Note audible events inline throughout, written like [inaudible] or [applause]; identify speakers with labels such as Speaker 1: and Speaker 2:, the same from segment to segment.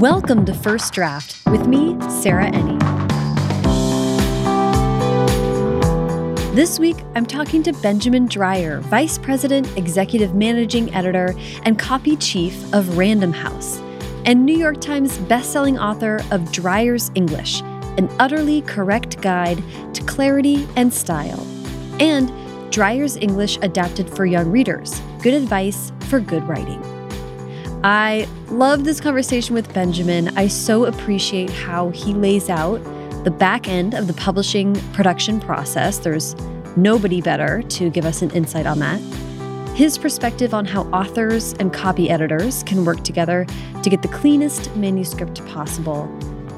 Speaker 1: Welcome to First Draft with me, Sarah Enni. This week, I'm talking to Benjamin Dreyer, Vice President, Executive Managing Editor, and Copy Chief of Random House, and New York Times bestselling author of Dreyer's English, an utterly correct guide to clarity and style, and Dreyer's English adapted for young readers, good advice for good writing. I love this conversation with Benjamin. I so appreciate how he lays out the back end of the publishing production process. There's nobody better to give us an insight on that. His perspective on how authors and copy editors can work together to get the cleanest manuscript possible.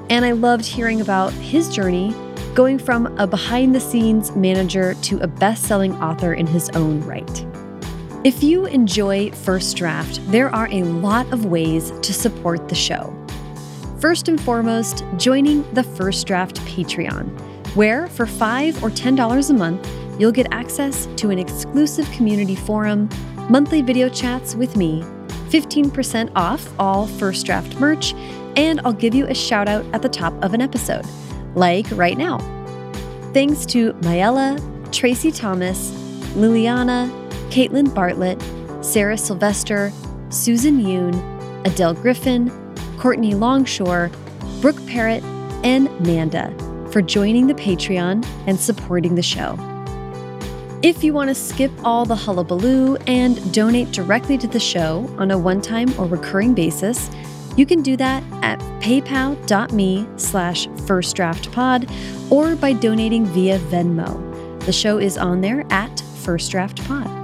Speaker 1: And I loved hearing about his journey going from a behind the scenes manager to a best selling author in his own right. If you enjoy First Draft, there are a lot of ways to support the show. First and foremost, joining the First Draft Patreon, where for 5 or $10 a month, you'll get access to an exclusive community forum, monthly video chats with me, 15% off all First Draft merch, and I'll give you a shout out at the top of an episode, like right now. Thanks to Mayella, Tracy Thomas, Liliana, Caitlin Bartlett, Sarah Sylvester, Susan Yoon, Adele Griffin, Courtney Longshore, Brooke Parrott, and Manda for joining the Patreon and supporting the show. If you want to skip all the hullabaloo and donate directly to the show on a one-time or recurring basis, you can do that at paypal.me slash firstdraftpod or by donating via Venmo. The show is on there at firstdraftpod.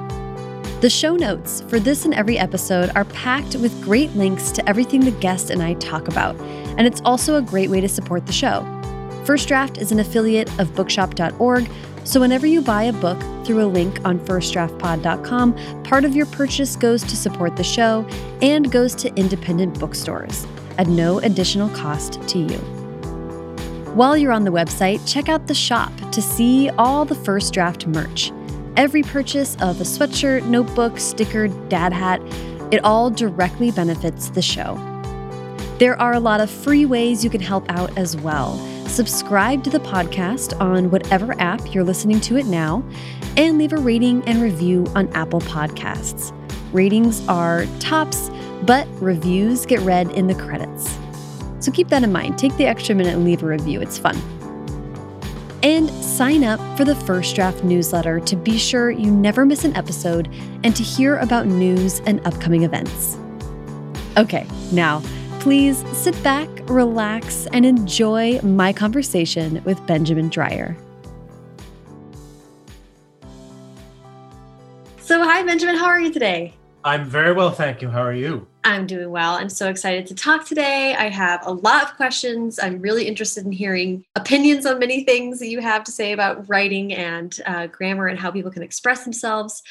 Speaker 1: The show notes for this and every episode are packed with great links to everything the guest and I talk about, and it's also a great way to support the show. First Draft is an affiliate of bookshop.org, so whenever you buy a book through a link on firstdraftpod.com, part of your purchase goes to support the show and goes to independent bookstores at no additional cost to you. While you're on the website, check out the shop to see all the First Draft merch. Every purchase of a sweatshirt, notebook, sticker, dad hat, it all directly benefits the show. There are a lot of free ways you can help out as well. Subscribe to the podcast on whatever app you're listening to it now, and leave a rating and review on Apple Podcasts. Ratings are tops, but reviews get read in the credits. So keep that in mind. Take the extra minute and leave a review, it's fun and sign up for the First Draft newsletter to be sure you never miss an episode and to hear about news and upcoming events. Okay, now, please sit back, relax, and enjoy my conversation with Benjamin Dreyer. So, hi, Benjamin. How are you today?
Speaker 2: I'm very well, thank you. How are you?
Speaker 1: I'm doing well. I'm so excited to talk today. I have a lot of questions. I'm really interested in hearing opinions on many things that you have to say about writing and uh, grammar and how people can express themselves.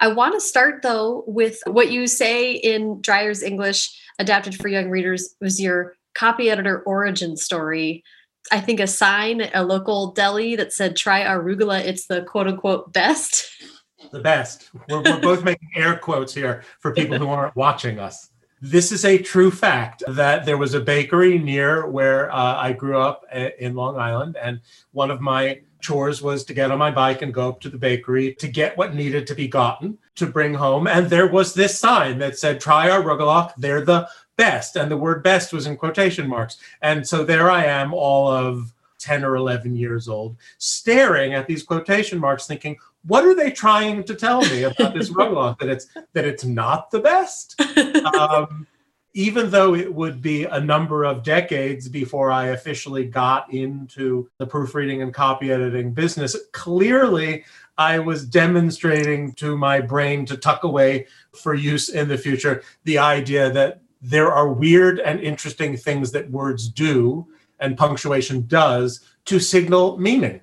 Speaker 1: I want to start though with what you say in Dreyer's English, adapted for young readers, was your copy editor origin story. I think a sign at a local deli that said try arugula, it's the quote unquote best. [laughs]
Speaker 2: the best. We're, we're both making air quotes here for people who aren't watching us. This is a true fact that there was a bakery near where uh, I grew up in Long Island, and one of my chores was to get on my bike and go up to the bakery to get what needed to be gotten to bring home. And there was this sign that said, Try our Rugelach, they're the best. And the word best was in quotation marks. And so there I am, all of 10 or 11 years old, staring at these quotation marks, thinking, what are they trying to tell me about this Rugelach? that it's that it's not the best. Um, even though it would be a number of decades before I officially got into the proofreading and copy editing business, clearly I was demonstrating to my brain to tuck away for use in the future the idea that there are weird and interesting things that words do and punctuation does to signal meaning.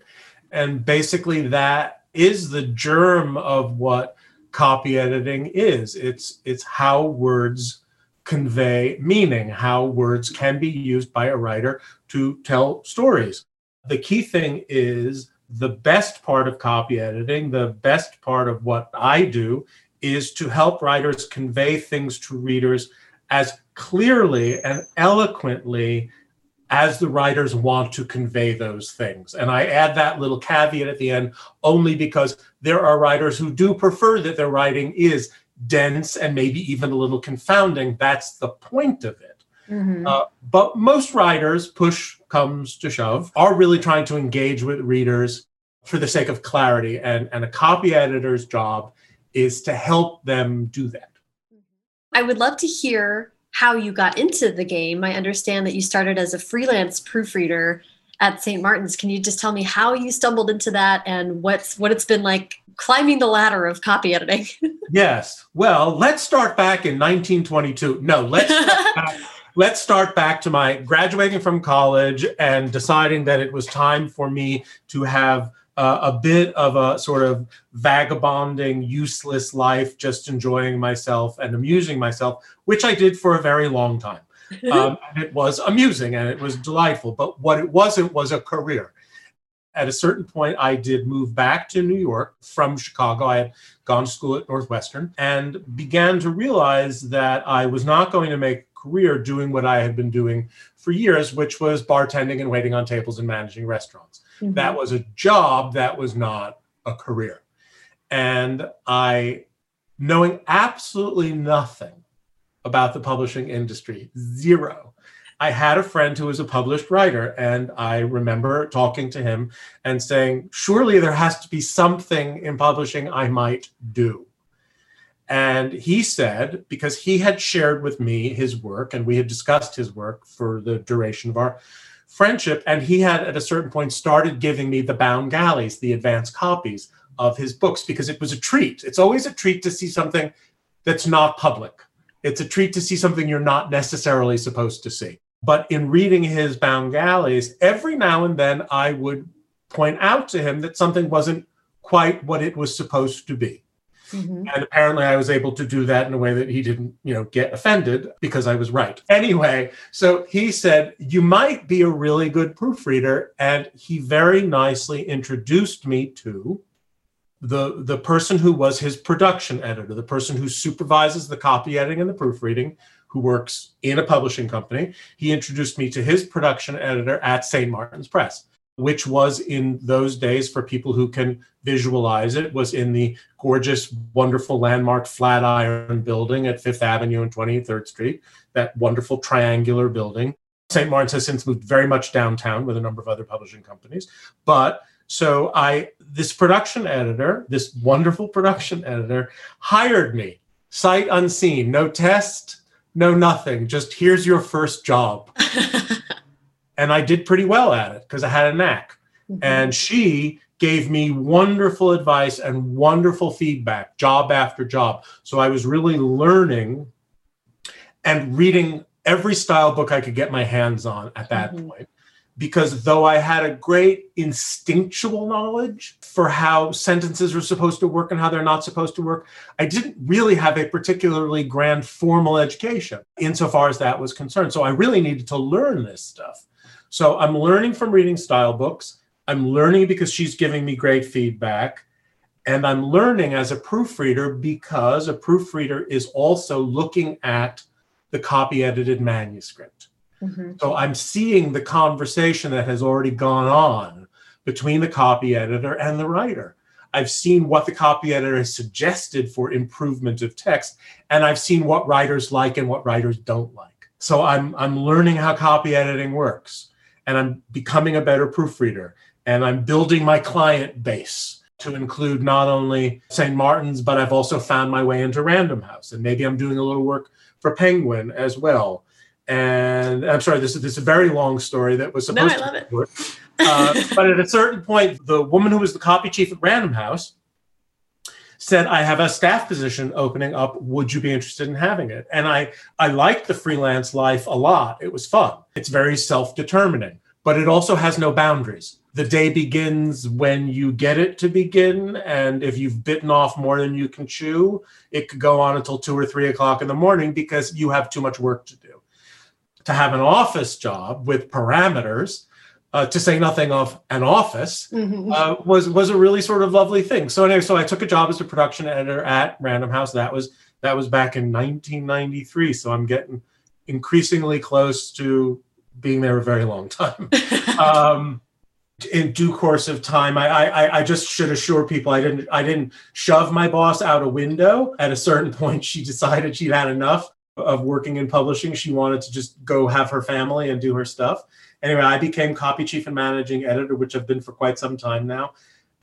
Speaker 2: And basically, that is the germ of what copy editing is. It's it's how words convey meaning, how words can be used by a writer to tell stories. The key thing is the best part of copy editing, the best part of what I do is to help writers convey things to readers as clearly and eloquently as the writers want to convey those things. And I add that little caveat at the end only because there are writers who do prefer that their writing is dense and maybe even a little confounding. That's the point of it. Mm-hmm. Uh, but most writers, push comes to shove, are really trying to engage with readers for the sake of clarity. And, and a copy editor's job is to help them do that.
Speaker 1: I would love to hear how you got into the game. I understand that you started as a freelance proofreader at St. Martin's. Can you just tell me how you stumbled into that and what's what it's been like climbing the ladder of copy editing? [laughs]
Speaker 2: yes. Well, let's start back in 1922. No, let's start [laughs] back, let's start back to my graduating from college and deciding that it was time for me to have uh, a bit of a sort of vagabonding, useless life, just enjoying myself and amusing myself, which I did for a very long time. [laughs] Um, and it was amusing and it was delightful. But what it wasn't was a career. At a certain point, I did move back to New York from Chicago. I had gone to school at Northwestern and began to realize that I was not going to make a career doing what I had been doing for years, which was bartending and waiting on tables and managing restaurants. Mm-hmm. That was a job, that was not a career. And I, knowing absolutely nothing about the publishing industry, zero. I had a friend who was a published writer, and I remember talking to him and saying, Surely there has to be something in publishing I might do. And he said, because he had shared with me his work and we had discussed his work for the duration of our friendship. And he had, at a certain point, started giving me the bound galleys, the advanced copies of his books, because it was a treat. It's always a treat to see something that's not public. It's a treat to see something you're not necessarily supposed to see. But in reading his bound galleys, every now and then I would point out to him that something wasn't quite what it was supposed to be. Mm-hmm. And apparently I was able to do that in a way that he didn't, you know, get offended because I was right. Anyway, so he said, "You might be a really good proofreader." And he very nicely introduced me to the the person who was his production editor, the person who supervises the copy editing and the proofreading, who works in a publishing company. He introduced me to his production editor at St. Martin's Press which was in those days for people who can visualize it was in the gorgeous wonderful landmark flatiron building at fifth avenue and 23rd street that wonderful triangular building. St martin's has since moved very much downtown with a number of other publishing companies. But so i this production editor this wonderful production editor hired me sight unseen no test no nothing just here's your first job [laughs] and I did pretty well at it because I had a knack. Mm-hmm. And she gave me wonderful advice and wonderful feedback, job after job. So I was really learning and reading every style book I could get my hands on at that mm-hmm. point. Because though I had a great instinctual knowledge for how sentences are supposed to work and how they're not supposed to work, I didn't really have a particularly grand formal education insofar as that was concerned. So I really needed to learn this stuff. So I'm learning from reading style books. I'm learning because she's giving me great feedback. And I'm learning as a proofreader because a proofreader is also looking at the copy edited manuscript. Mm-hmm. So I'm seeing the conversation that has already gone on between the copy editor and the writer. I've seen what the copy editor has suggested for improvement of text, and I've seen what writers like and what writers don't like. So I'm, I'm learning how copy editing works and I'm becoming a better proofreader and I'm building my client base to include not only St. Martin's, but I've also found my way into Random House. And maybe I'm doing a little work for Penguin as well. And I'm sorry, this is, this is a very long story that was supposed
Speaker 1: no, I love
Speaker 2: to it. Uh, but at a certain point, the woman who was the copy chief at Random House said, I have a staff position opening up. Would you be interested in having it? And I, I liked the freelance life a lot. It was fun. It's very self determining, but it also has no boundaries. The day begins when you get it to begin. And if you've bitten off more than you can chew, it could go on until two or three o'clock in the morning because you have too much work to do. To have an office job with parameters, uh, to say nothing of an office, mm-hmm. uh, was was a really sort of lovely thing. So anyway, so I took a job as a production editor at Random House. That was that was back in 1993. So I'm getting increasingly close to being there a very long time. [laughs] um, in due course of time, I, I I just should assure people I didn't I didn't shove my boss out a window. At a certain [laughs] point, she decided she'd had enough of working in publishing. She wanted to just go have her family and do her stuff. Anyway, I became copy chief and managing editor, which I've been for quite some time now,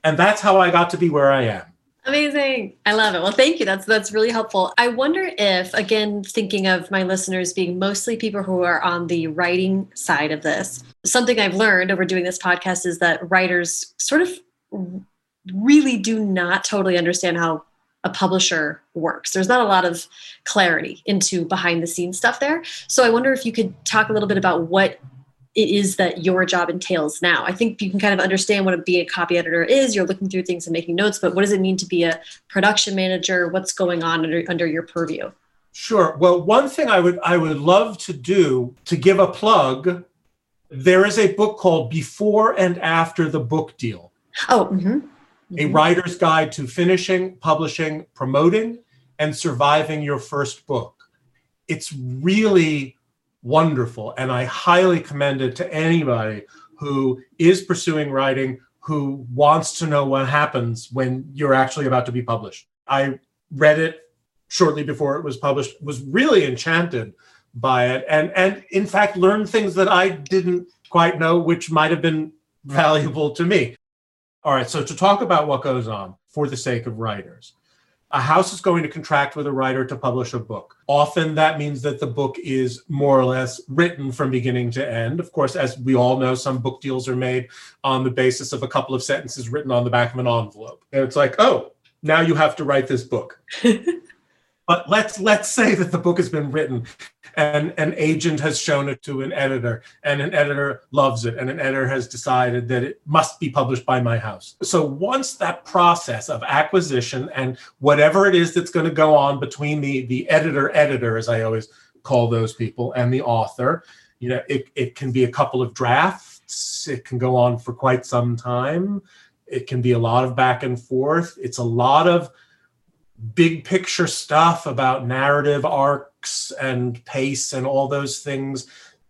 Speaker 2: and that's how I got to be where I am.
Speaker 1: Amazing. I love it. Well, thank you. That's that's really helpful. I wonder if again thinking of my listeners being mostly people who are on the writing side of this. Something I've learned over doing this podcast is that writers sort of really do not totally understand how a publisher works. There's not a lot of clarity into behind the scenes stuff there. So I wonder if you could talk a little bit about what it is that your job entails now. I think you can kind of understand what being a copy editor is. You're looking through things and making notes, but what does it mean to be a production manager? What's going on under, under your purview?
Speaker 2: Sure. Well, one thing I would I would love to do to give a plug, there is a book called Before and After the Book Deal.
Speaker 1: Oh, mm-hmm. Mm-hmm.
Speaker 2: a writer's guide to finishing, publishing, promoting, and surviving your first book. It's really wonderful. And I highly commend it to anybody who is pursuing writing, who wants to know what happens when you're actually about to be published. I read it shortly before it was published, was really enchanted by it, and, and in fact, learned things that I didn't quite know, which might have been valuable to me. All right, so to talk about what goes on for the sake of writers, a house is going to contract with a writer to publish a book. Often that means that the book is more or less written from beginning to end. Of course, as we all know, some book deals are made on the basis of a couple of sentences written on the back of an envelope. And it's like, oh, now you have to write this book. [laughs] but let's let's say that the book has been written and an agent has shown it to an editor and an editor loves it and an editor has decided that it must be published by my house. So once that process of acquisition and whatever it is that's going to go on between the the editor editor as i always call those people and the author you know it, it can be a couple of drafts. It can go on for quite some time. It can be a lot of back and forth. It's a lot of big picture stuff about narrative arcs and pace and all those things.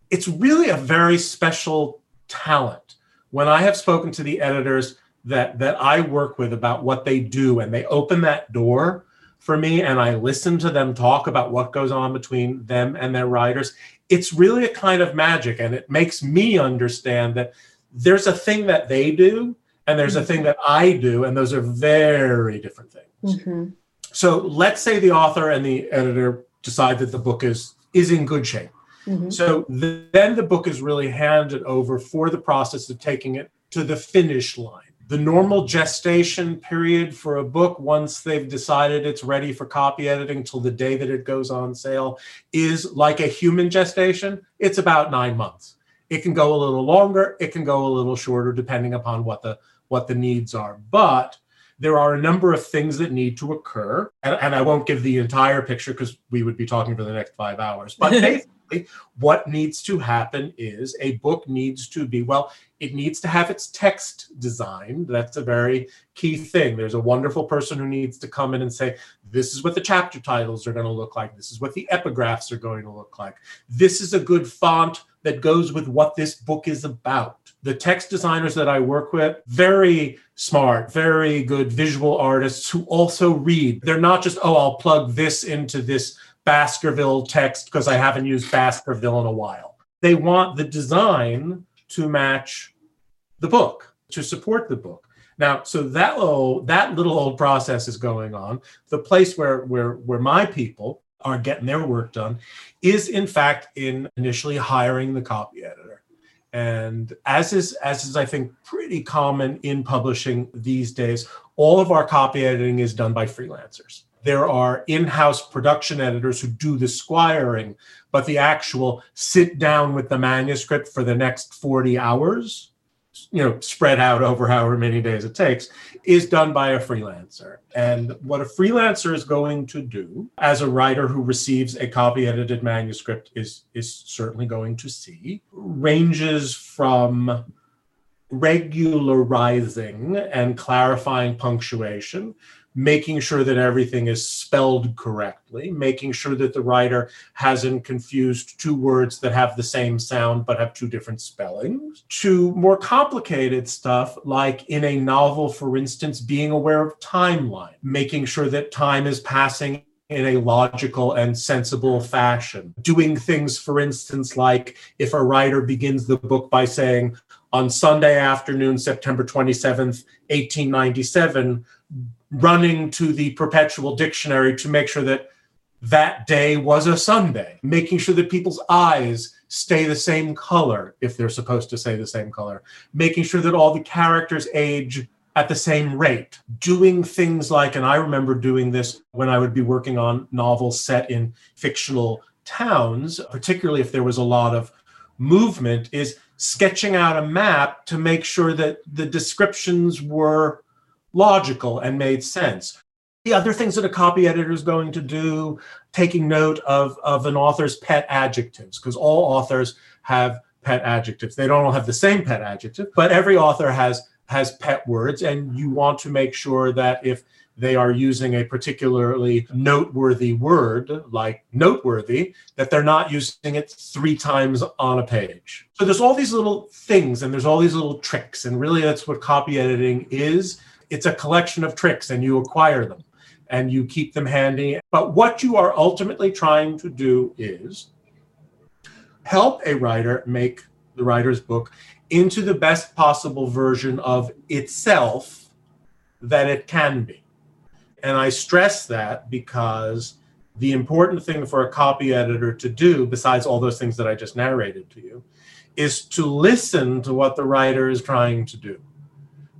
Speaker 2: It's really a very special talent. When I have spoken to the editors that that I work with about what they do and they open that door for me and I listen to them talk about what goes on between them and their writers, it's really a kind of magic and it makes me understand that there's a thing that they do and there's a thing that I do and those are very different things. Mm-hmm. So let's say the author and the editor decide that the book is is in good shape. Mm-hmm. So the, then the book is really handed over for the process of taking it to the finish line. The normal gestation period for a book, once they've decided it's ready for copy editing till the day that it goes on sale, is like a human gestation. It's about nine months. It can go a little longer, it can go a little shorter, depending upon what the what the needs are. But there are a number of things that need to occur. And, and I won't give the entire picture because we would be talking for the next five hours. But [laughs] basically, what needs to happen is a book needs to be, well, it needs to have its text designed. That's a very key thing. There's a wonderful person who needs to come in and say, this is what the chapter titles are going to look like. This is what the epigraphs are going to look like. This is a good font that goes with what this book is about the text designers that I work with, very smart, very good visual artists who also read. They're not just, oh, I'll plug this into this Baskerville text because I haven't used Baskerville in a while. They want the design to match the book, to support the book. Now, so that little that little old process is going on. The place where where where my people are getting their work done is in fact in initially hiring the copy editor and as is as is I think pretty common in publishing these days, all of our copy editing is done by freelancers. There are in-house production editors who do the squiring, but the actual sit down with the manuscript for the next 40 hours you know spread out over however many days it takes is done by a freelancer. And what a freelancer is going to do as a writer who receives a copy edited manuscript is is certainly going to see ranges from regularizing and clarifying punctuation making sure that everything is spelled correctly, making sure that the writer hasn't confused two words that have the same sound but have two different spellings, to more complicated stuff like in a novel, for instance, being aware of timeline, making sure that time is passing in a logical and sensible fashion. Doing things, for instance, like if a writer begins the book by saying, on Sunday afternoon, September 27th, 1897, running to the perpetual dictionary to make sure that that day was a Sunday, making sure that people's eyes stay the same color if they're supposed to say the same color, making sure that all the characters age at the same rate, doing things like, and I remember doing this when I would be working on novels set in fictional towns, particularly if there was a lot of movement, is sketching out a map to make sure that the descriptions were logical and made sense. The other things that a copy editor is going to do, taking note of, of an author's pet adjectives, because all authors have pet adjectives. They don't all have the same pet adjective, but every author has has pet words, and you want to make sure that if they are using a particularly noteworthy word, like noteworthy, that they're not using it three times on a page. So there's all these little things and there's all these little tricks. And really, that's what copy editing is it's a collection of tricks and you acquire them and you keep them handy. But what you are ultimately trying to do is help a writer make the writer's book into the best possible version of itself that it can be. And I stress that because the important thing for a copy editor to do, besides all those things that I just narrated to you, is to listen to what the writer is trying to do.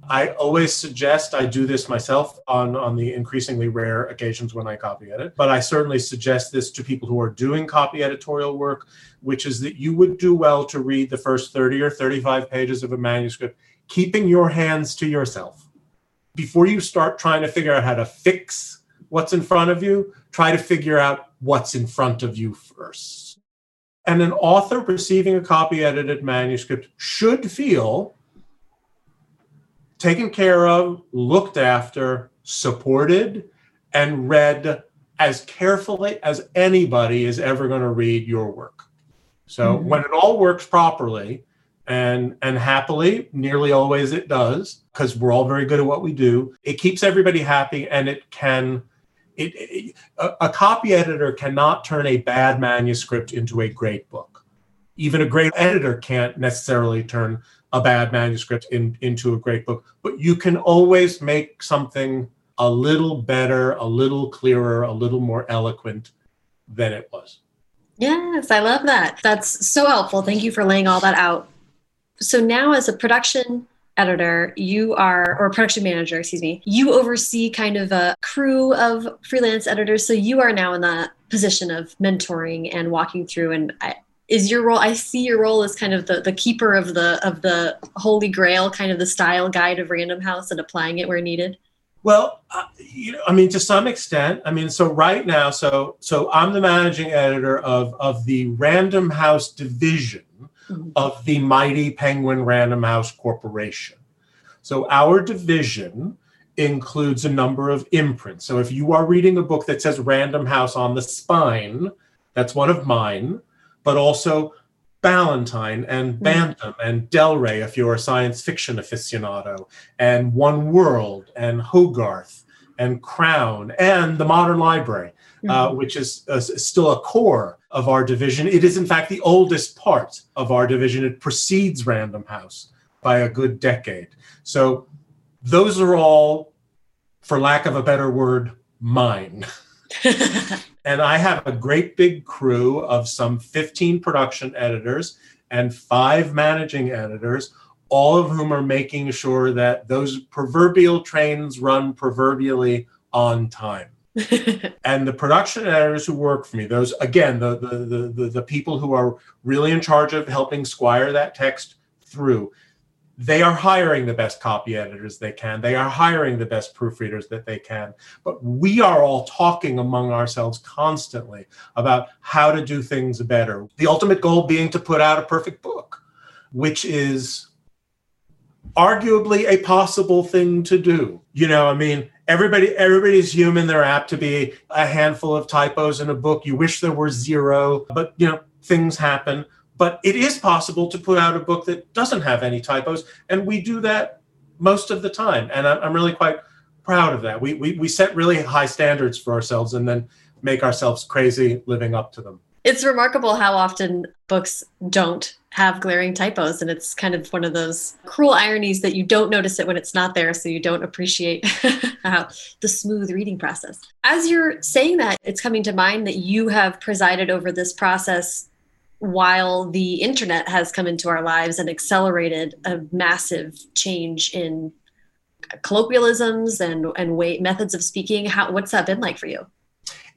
Speaker 2: I always suggest I do this myself on, on the increasingly rare occasions when I copy edit, but I certainly suggest this to people who are doing copy editorial work, which is that you would do well to read the first 30 or 35 pages of a manuscript, keeping your hands to yourself. Before you start trying to figure out how to fix what's in front of you, try to figure out what's in front of you first. And an author receiving a copy edited manuscript should feel taken care of, looked after, supported, and read as carefully as anybody is ever going to read your work. So mm-hmm. when it all works properly and and happily, nearly always it does, because we're all very good at what we do. It keeps everybody happy, and it can. It, it a, a copy editor cannot turn a bad manuscript into a great book. Even a great editor can't necessarily turn a bad manuscript in, into a great book, but you can always make something a little better, a little clearer, a little more eloquent than it was.
Speaker 1: Yes, I love that. That's so helpful. Thank you for laying all that out. So now as a production editor, you are, or production manager, excuse me, you oversee kind of a crew of freelance editors. So you are now in the position of mentoring and walking through. And I, is your role i see your role as kind of the, the keeper of the of the holy grail kind of the style guide of random house and applying it where needed?
Speaker 2: Well uh, you know i mean to some extent i mean so right now so so i'm the managing editor of of the random house division mm-hmm. of the mighty penguin random house corporation. So our division includes a number of imprints. So if you are reading a book that says random house on the spine that's one of mine but also Ballantine and hmm. Bantam and Del Rey if you're a science fiction aficionado, and One World and Hogarth and Crown and the Modern Library, uh, which is uh, still a core of our division. It is, in fact, the oldest part of our division. It precedes Random House by a good decade. So those are all, for lack of a better word, mine. [laughs] and I have a great big crew of some 15 production editors and five managing editors, all of whom are making sure that those proverbial trains run proverbially on time. [laughs] and the production editors who work for me, those again, the, the the the people who are really in charge of helping squire that text through, they are hiring the best copy editors they can. They are hiring the best proofreaders that they can. But we are all talking among ourselves constantly about how to do things better. The ultimate goal being to put out a perfect book, which is arguably a possible thing to do. You know, I mean, everybody everybody's human they're apt to be a handful of typos in a book you wish there were zero but you know things happen but it is possible to put out a book that doesn't have any typos and we do that most of the time. And i'm really quite proud of that. We, we, we set really high standards for ourselves and then make ourselves crazy living up to them.
Speaker 1: It's remarkable how often books don't have glaring typos and it's kind of one of those cruel ironies that you don't notice it when it's not there so you don't appreciate [laughs] how the smooth reading process. As you're saying that it's coming to mind that you have presided over this process while the internet has come into our lives and accelerated a massive change in colloquialisms and and way methods of speaking how what's that been like for you?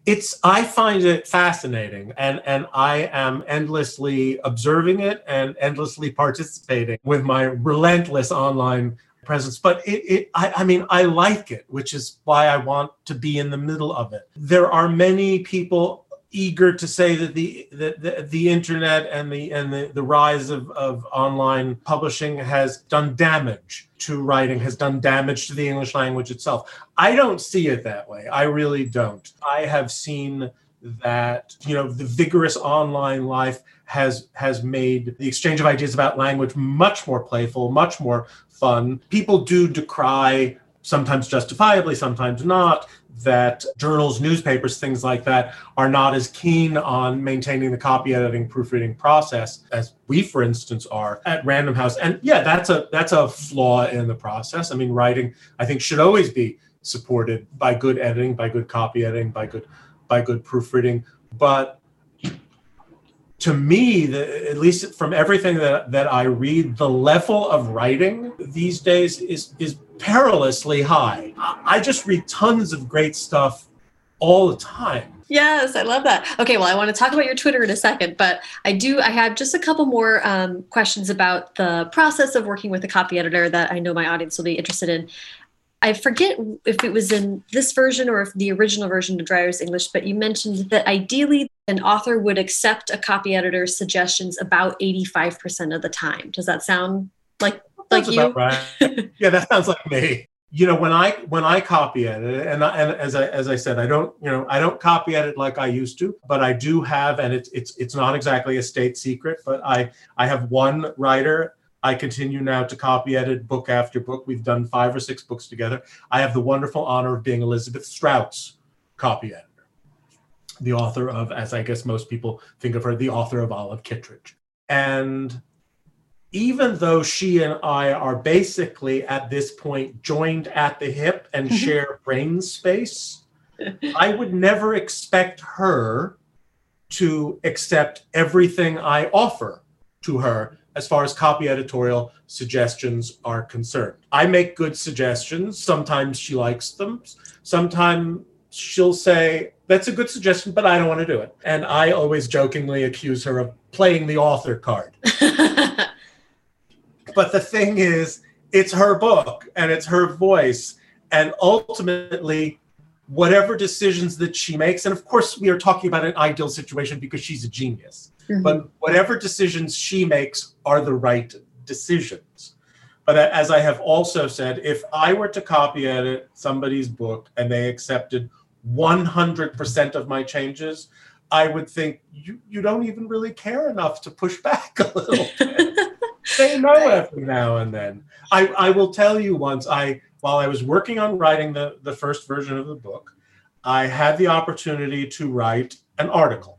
Speaker 2: It's i find it fascinating and and i am endlessly observing it and endlessly participating with my relentless online presence. But it, it I, I mean i like it which is why i want to be in the middle of it. There are many people eager to say that the the, the, the internet and the and the, the rise of, of online publishing has done damage to writing has done damage to the english language itself. I don't see it that way. I really don't. I have seen that you know the vigorous online life has has made the exchange of ideas about language much more playful much more fun. People do decry sometimes justifiably sometimes not that journals, newspapers, things like that are not as keen on maintaining the copy editing, proofreading process as we, for instance, are at Random House. And yeah, that's a that's a flaw in the process. I mean, writing, I think, should always be supported by good editing, by good copy editing, by good by good proofreading. But to me, the, at least from everything that, that I read, the level of writing these days is is perilously high. I just read tons of great stuff all the time.
Speaker 1: Yes, I love that. Okay, well, I want to talk about your Twitter in a second, but I do. I have just a couple more um, questions about the process of working with a copy editor that I know my audience will be interested in. I forget if it was in this version or if the original version of Dreyer's English, but you mentioned that ideally an author would accept a copy editor's suggestions about 85% of the time. Does that sound like like you.
Speaker 2: Right. [laughs] yeah, that sounds like me. You know, when I when I copy edit, and I, and as I as I said, I don't you know I don't copy edit like I used to, but I do have, and it's it's it's not exactly a state secret, but I I have one writer I continue now to copy edit book after book. We've done five or six books together. I have the wonderful honor of being Elizabeth Strout's copy editor, the author of, as I guess most people think of her, the author of Olive Kitteridge. And even though she and I are basically at this point joined at the hip and mm-hmm. share brain space, I would never expect her to accept everything I offer to her as far as copy editorial suggestions are concerned. I make good suggestions. Sometimes she likes them. Sometimes she'll say, That's a good suggestion, but I don't want to do it. And I always jokingly accuse her of playing the author card. [laughs] But the thing is, it's her book and it's her voice. And ultimately, whatever decisions that she makes, and of course, we are talking about an ideal situation because she's a genius, mm-hmm. but whatever decisions she makes are the right decisions. But as I have also said, if I were to copy edit somebody's book and they accepted 100% of my changes, I would think you, you don't even really care enough to push back a little bit. [laughs] Say no every now and then. I, I will tell you once I while I was working on writing the, the first version of the book, I had the opportunity to write an article.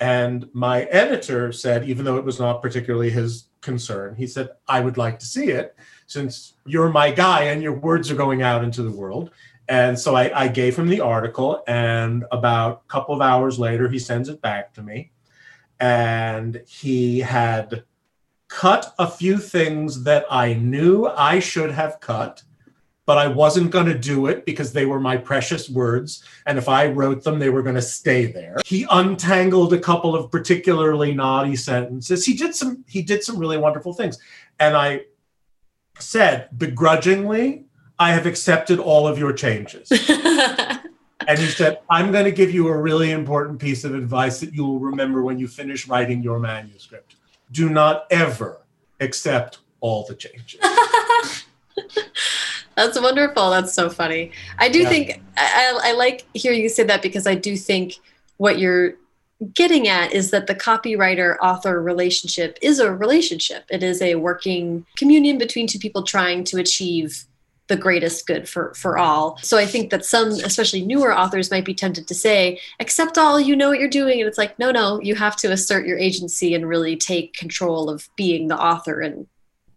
Speaker 2: And my editor said, even though it was not particularly his concern, he said, I would like to see it since you're my guy and your words are going out into the world. And so I, I gave him the article, and about a couple of hours later, he sends it back to me. And he had cut a few things that I knew I should have cut, but I wasn't going to do it because they were my precious words. And if I wrote them, they were going to stay there. He untangled a couple of particularly naughty sentences. He did some he did some really wonderful things. And I said begrudgingly, I have accepted all of your changes. [laughs] and he said, I'm going to give you a really important piece of advice that you will remember when you finish writing your manuscript do not ever accept all the changes. [laughs]
Speaker 1: That's wonderful. That's so funny. I do yeah. think I, I like hearing you say that because I do think what you're getting at is that the copywriter author relationship is a relationship. It is a working communion between two people trying to achieve the greatest good for for all. So I think that some especially newer authors might be tempted to say accept all you know what you're doing and it's like no no you have to assert your agency and really take control of being the author and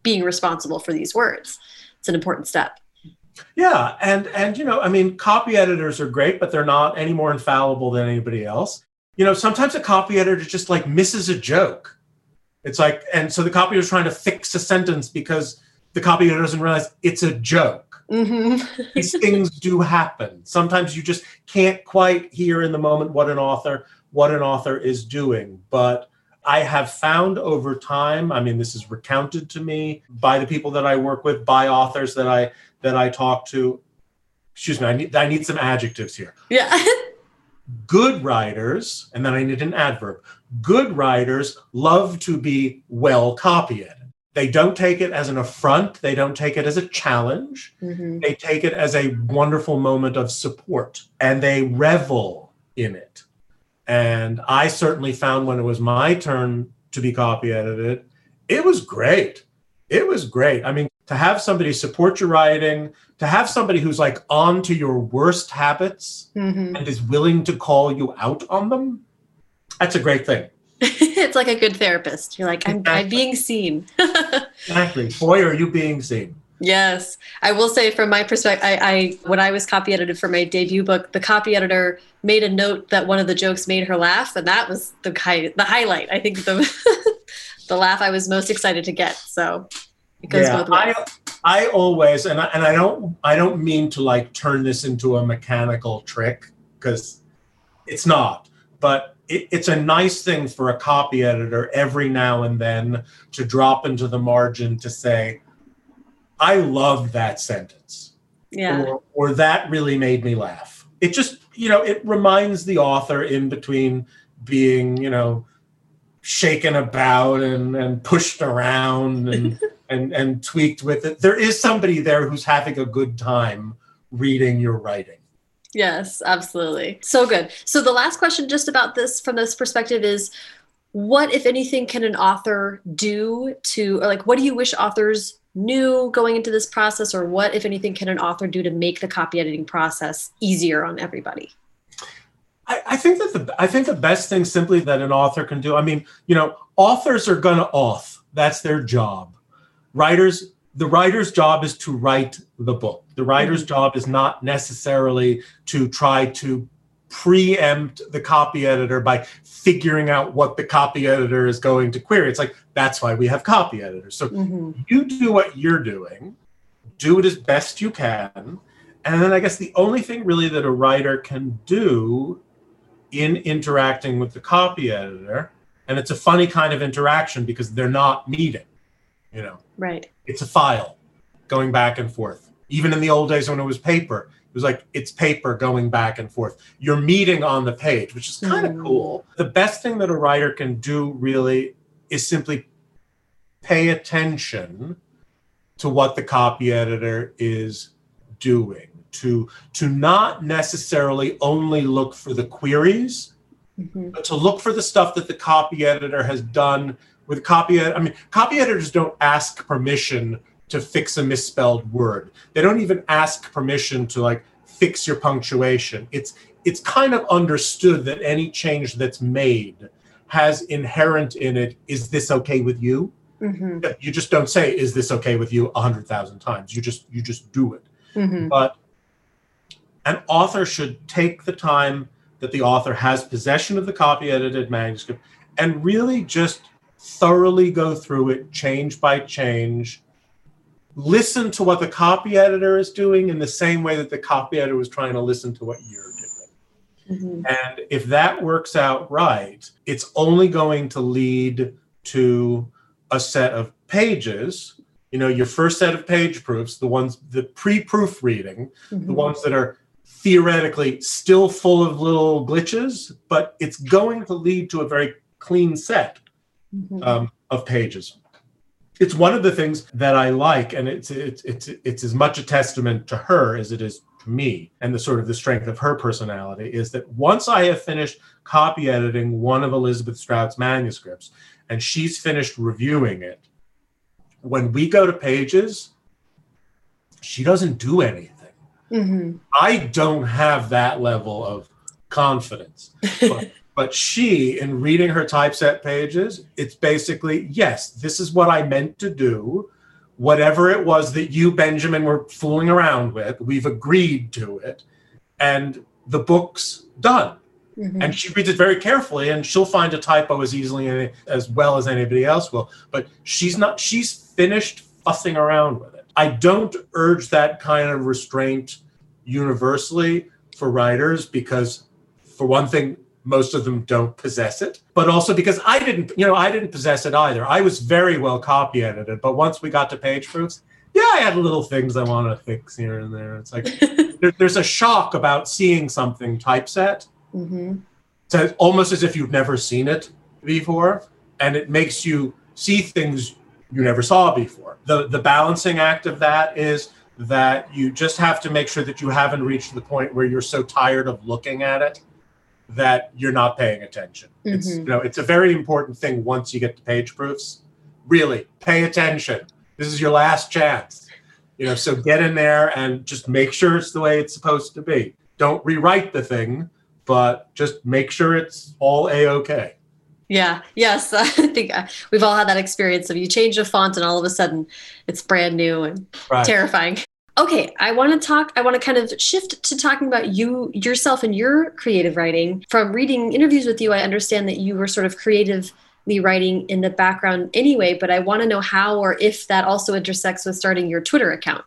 Speaker 1: being responsible for these words. It's an important step.
Speaker 2: Yeah, and and you know, I mean, copy editors are great, but they're not any more infallible than anybody else you know, sometimes a copy editor just like misses a joke. It's like, and so the copy is trying to fix a sentence because the copy doesn't realize it's a joke. Mm-hmm. [laughs] These things do happen. Sometimes you just can't quite hear in the moment what an author what an author is doing. But I have found over time, I mean, this is recounted to me by the people that I work with, by authors that I that I talk to. Excuse me, I need I need some adjectives here.
Speaker 1: Yeah. [laughs]
Speaker 2: Good writers, and then I need an adverb. Good writers love to be well copied. They don't take it as an affront. They don't take it as a challenge. Mm-hmm. They take it as a wonderful moment of support and they revel in it. And I certainly found when it was my turn to be copy edited, it was great. It was great. I mean, to have somebody support your writing, to have somebody who's like on to your worst habits mm-hmm. and is willing to call you out on them, that's a great thing. [laughs]
Speaker 1: it's like a good therapist. You're like, I'm, exactly. I'm being seen. [laughs]
Speaker 2: exactly. Boy, are you being seen.
Speaker 1: Yes. I will say from my perspective, I, I, when I was copy edited for my debut book, the copy editor made a note that one of the jokes made her laugh, and that was the high, the highlight. I think the [laughs] the laugh I was most excited to get. So it goes yeah, both ways.
Speaker 2: I, I always and I, and I don't I don't mean to like turn this into a mechanical trick because it's not, but it, it's a nice thing for a copy editor every now and then to drop into the margin to say, I love that sentence.
Speaker 1: Yeah.
Speaker 2: Or, or that really made me laugh. It just, you know, it reminds the author in between being, you know, shaken about and, and pushed around and [laughs] and and tweaked with it there is somebody there who's having a good time reading your writing
Speaker 1: yes absolutely so good so the last question just about this from this perspective is what if anything can an author do to or like what do you wish authors knew going into this process or what if anything can an author do to make the copy editing process easier on everybody
Speaker 2: I, think that the I think the best thing simply that an author can do. I mean, you know, authors are gonna auth. That's their job writers the writer's job is to write the book the writer's mm-hmm. job is not necessarily to try to preempt the copy editor by figuring out what the copy editor is going to query it's like that's why we have copy editors so mm-hmm. you do what you're doing do it as best you can and then i guess the only thing really that a writer can do in interacting with the copy editor and it's a funny kind of interaction because they're not meeting you know.
Speaker 1: Right.
Speaker 2: It's a file going back and forth. Even in the old days when it was paper it was like it's paper going back and forth. You're meeting on the page which is kind of mm. cool. The best thing that a writer can do really is simply pay attention to what the copy editor is doing to to not necessarily only look for the queries mm-hmm. but to look for the stuff that the copy editor has done with copy I mean, copy editors don't ask permission to fix a misspelled word. They don't even ask permission to like fix your punctuation. It's it's kind of understood that any change that's made has inherent in it is this okay with you? Mm-hmm. You just don't say is this okay with you a hundred thousand times. You just you just do it. Mm-hmm. But an author should take the time that the author has possession of the copy edited manuscript and really just thoroughly go through it change by change listen to what the copy editor is doing in the same way that the copy editor was trying to listen to what you're doing mm-hmm. and if that works out right it's only going to lead to a set of pages you know your first set of page proofs the ones the pre-proofreading mm-hmm. the ones that are theoretically still full of little glitches but it's going to lead to a very clean set mm-hmm. um, of pages. it's one of the things that I like, and it's it's it's it's as much a testament to her as it is to me, and the sort of the strength of her personality is that once I have finished copy editing one of Elizabeth Strout's manuscripts, and she's finished reviewing it, when we go to pages, she doesn't do anything. Mm-hmm. I don't have that level of confidence. But, [laughs] but she, in reading her typeset pages, it's basically, yes, this is what I meant to do. Whatever it was that you, Benjamin, were fooling around with, we've agreed to it. And the book's done. Mm-hmm. And she reads it very carefully, and she'll find a typo as easily as well as anybody else will. But she's not, she's finished fussing around with it. I don't urge that kind of restraint universally for writers because, for one thing, most of them don't possess it but also because i didn't you know i didn't possess it either. I was very well copy edited but once we got to page proofs yeah i had little things i wanted to fix here and there. It's like [laughs] there, there's a shock about seeing something typeset mm-hmm. it's almost as if you've never seen it before and it makes you see things you never saw before. The the balancing act of that is that you just have to make sure that you haven't reached the point where you're so tired of looking at it that you're not paying attention. Mm-hmm. It's you know it's a very important thing once you get to page proofs. Really, pay attention. This is your last chance. You know, so get in there and just make sure it's the way it's supposed to be. Don't rewrite the thing, but just make sure it's all a okay.
Speaker 1: Yeah. Yes. [laughs] I think uh, we've all had that experience of you change a font and all of a sudden it's brand new and right. terrifying. Okay, I want to talk, I want to kind of shift to talking about you, yourself, and your creative writing. From reading interviews with you, I understand that you were sort of creatively writing in the background anyway, but I want to know how or if that also intersects with starting your Twitter account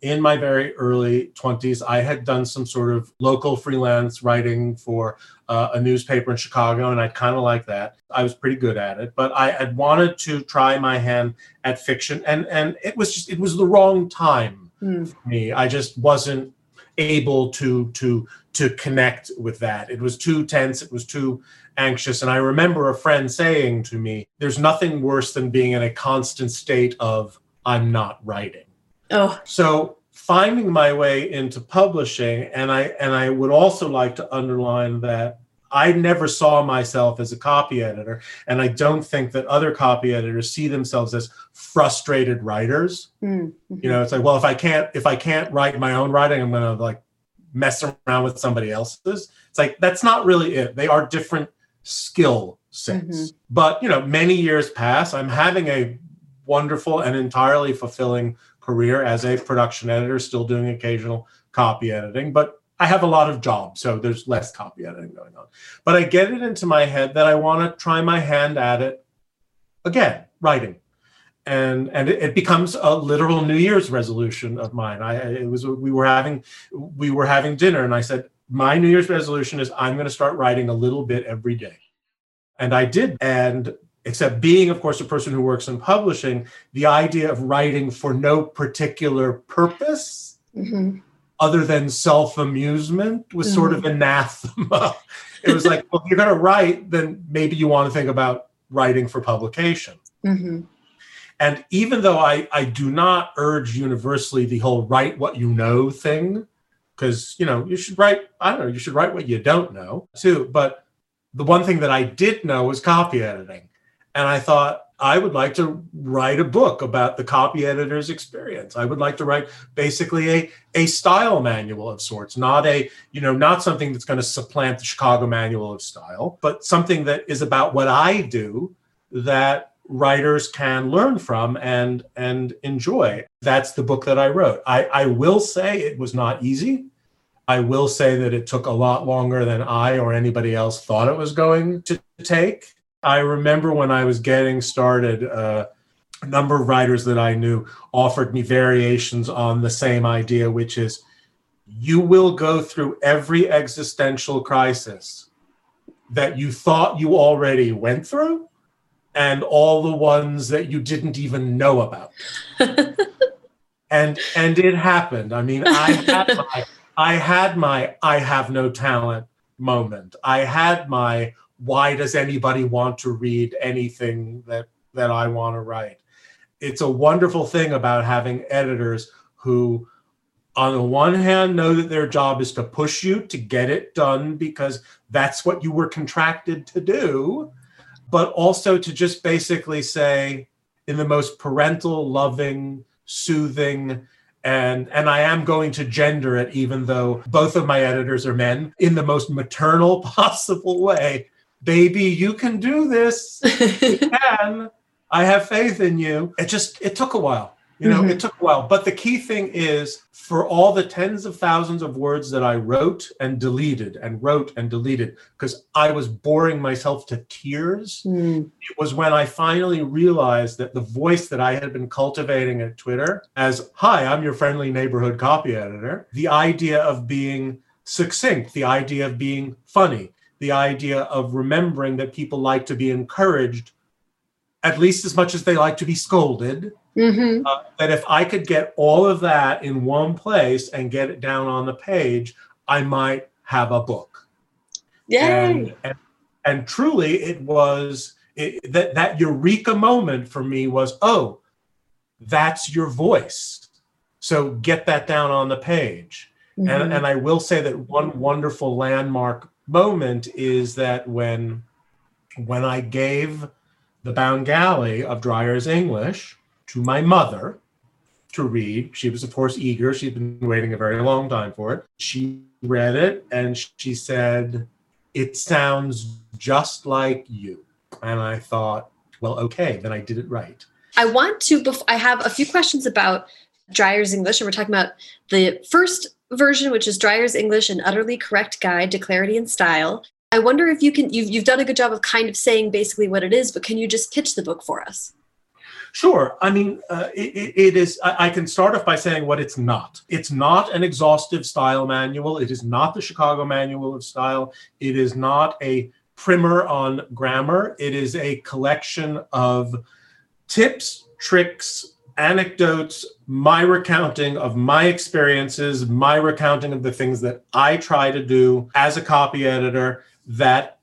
Speaker 2: in my very early 20s, I had done some sort of local freelance writing for uh, a newspaper in Chicago, and I kind of like that. I was pretty good at it, but I had wanted to try my hand at fiction, and and it was just it was the wrong time mm. for me. I just wasn't able to to to connect with that. It was too tense. It was too anxious. And I remember a friend saying to me, "There's nothing worse than being in a constant state of I'm not writing." Oh. So finding my way into publishing, and I and I would also like to underline that I never saw myself as a copy editor, and I don't think that other copy editors see themselves as frustrated writers. Mm-hmm. You know, it's like, well, if I can't if I can't write my own writing, I'm gonna like mess around with somebody else's. It's like that's not really it. They are different skill sets. Mm-hmm. But you know, many years pass. I'm having a wonderful and entirely fulfilling career as a production editor, still doing occasional copy editing, but I have a lot of jobs, so there's less copy editing going on. But I get it into my head that I want to try my hand at it again, writing. And and it, becomes a literal New Year's resolution of mine. I it was we were having we were having dinner and I said my New Year's resolution is I'm going to start writing a little bit every day. And I did. And except being, of course, a person who works in publishing, the idea of writing for no particular purpose mm-hmm. Other than self amusement was mm-hmm. sort of anathema. [laughs] it was like, well, if you're going to write, then maybe you want to think about writing for publication. Mm-hmm. And even though I, I do not urge universally the whole write what you know thing, because, you know, you should write, I don't know, you should write what you don't know too. But the one thing that I did know was copy editing. And I thought, I would like to write a book about the copy editor's experience. I would like to write basically a, a style manual of sorts, not a, you know, not something that's going to supplant the Chicago Manual of Style, but something that is about what I do that writers can learn from and and enjoy. That's the book that I wrote. I, I will say it was not easy. I will say that it took a lot longer than I or anybody else thought it was going to take. I remember when I was getting started, uh, a number of writers that I knew offered me variations on the same idea, which is you will go through every existential crisis that you thought you already went through and all the ones that you didn't even know about. [laughs] and and it happened. I mean, I had [laughs] my I had my I have no talent moment. I had my why does anybody want to read anything that that I want to write? it's a wonderful thing about having editors who on the one hand know that their job is to push you to get it done because that's what you were contracted to do but also to just basically say in the most parental loving soothing and and I am going to gender it even though both of my editors are men in the most maternal [laughs] possible way baby you can do this [laughs] you can I have faith in you it just it took a while you know, mm-hmm. it took a while. But the key thing is for all the tens of thousands of words that I wrote and deleted and wrote and deleted, because I was boring myself to tears, mm. it was when I finally realized that the voice that I had been cultivating at Twitter as, hi, I'm your friendly neighborhood copy editor, the idea of being succinct, the idea of being funny, the idea of remembering that people like to be encouraged at least as much as they like to be scolded Mm-hmm. Uh, that if I could get all of that in one place and get it down on the page, I might have a book.
Speaker 1: Yay!
Speaker 2: And, and, and truly, it was it, that that eureka moment for me was, oh, that's your voice. So get that down on the page. Mm-hmm. And, and I will say that one wonderful landmark moment is that when when I gave the Bound Galley of Dreyer's English to my mother to read. She was, of course, eager. She'd been waiting a very long time for it. She read it and she said, It sounds just like you. And I thought, well, okay, then I did it right.
Speaker 1: I want to, I have a few questions about Dreyer's English, and we're talking about the first version, which is Dreyer's English, an utterly correct guide to clarity and style. I wonder if you can, you've, you've done a good job of kind of saying basically what it is, but can you just pitch the book for us?
Speaker 2: Sure. I mean, uh, it, it is, I, I can start off by saying what it's not. It's not an exhaustive style manual. It is not the Chicago Manual of Style. It is not a primer on grammar. It is a collection of tips, tricks, anecdotes, my recounting of my experiences, my recounting of the things that I try to do as a copy editor that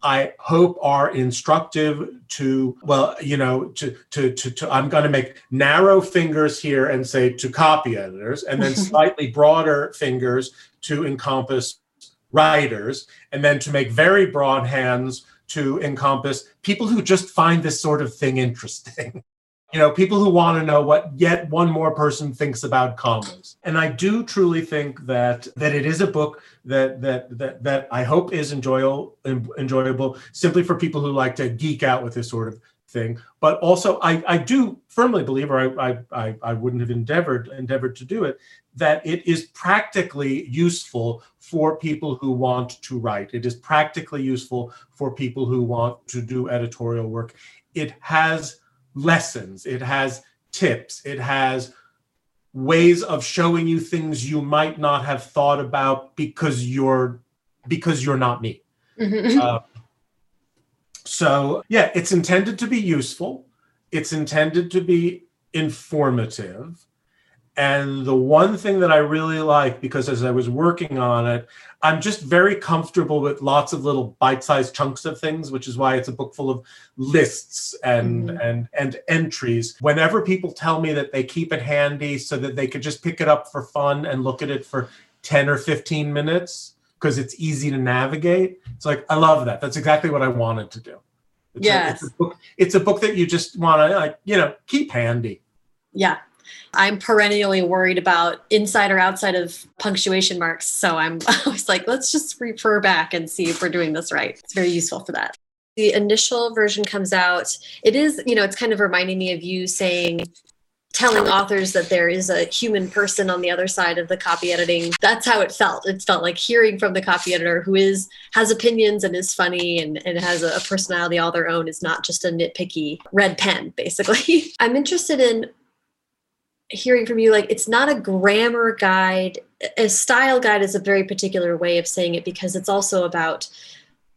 Speaker 2: I hope are instructive to, well, you know, to, to, to, to I'm going to make narrow fingers here and say to copy editors, and then [laughs] slightly broader fingers to encompass writers, and then to make very broad hands to encompass people who just find this sort of thing interesting. [laughs] you know people who want to know what yet one more person thinks about commas and i do truly think that that it is a book that that that, that i hope is enjoyable enjoyable simply for people who like to geek out with this sort of thing. But also i i do firmly believe or i i i wouldn't have endeavored endeavored to do it that it is practically useful for people who want to write. It is practically useful for people who want to do editorial work. It has lessons, it has tips, it has ways of showing you things you might not have thought about because you're because you're not me. Mm-hmm. Uh, so yeah, it's intended to be useful. It's intended to be informative. And the one thing that I really like, because as I was working on it, I'm just very comfortable with lots of little bite-sized chunks of things, which is why it's a book full of lists and mm. and and entries. Whenever people tell me that they keep it handy so that they could just pick it up for fun and look at it for 10 or 15 minutes because it's easy to navigate. It's like I love that. That's exactly what I wanted to do.
Speaker 1: It's yes.
Speaker 2: A, it's, a book, it's a book that you just want to like, you know, keep handy.
Speaker 1: Yeah, I'm perennially worried about inside or outside of punctuation marks. So I'm [laughs] always like, let's just refer back and see if we're doing this right. It's very useful for that. The initial version comes out. It is, you know, it's kind of reminding me of you saying, telling authors that there is a human person on the other side of the copy editing that's how it felt it felt like hearing from the copy editor who is has opinions and is funny and, and has a personality all their own is not just a nitpicky red pen basically [laughs] i'm interested in hearing from you like it's not a grammar guide. A style guide is a very particular way of saying it because it's also about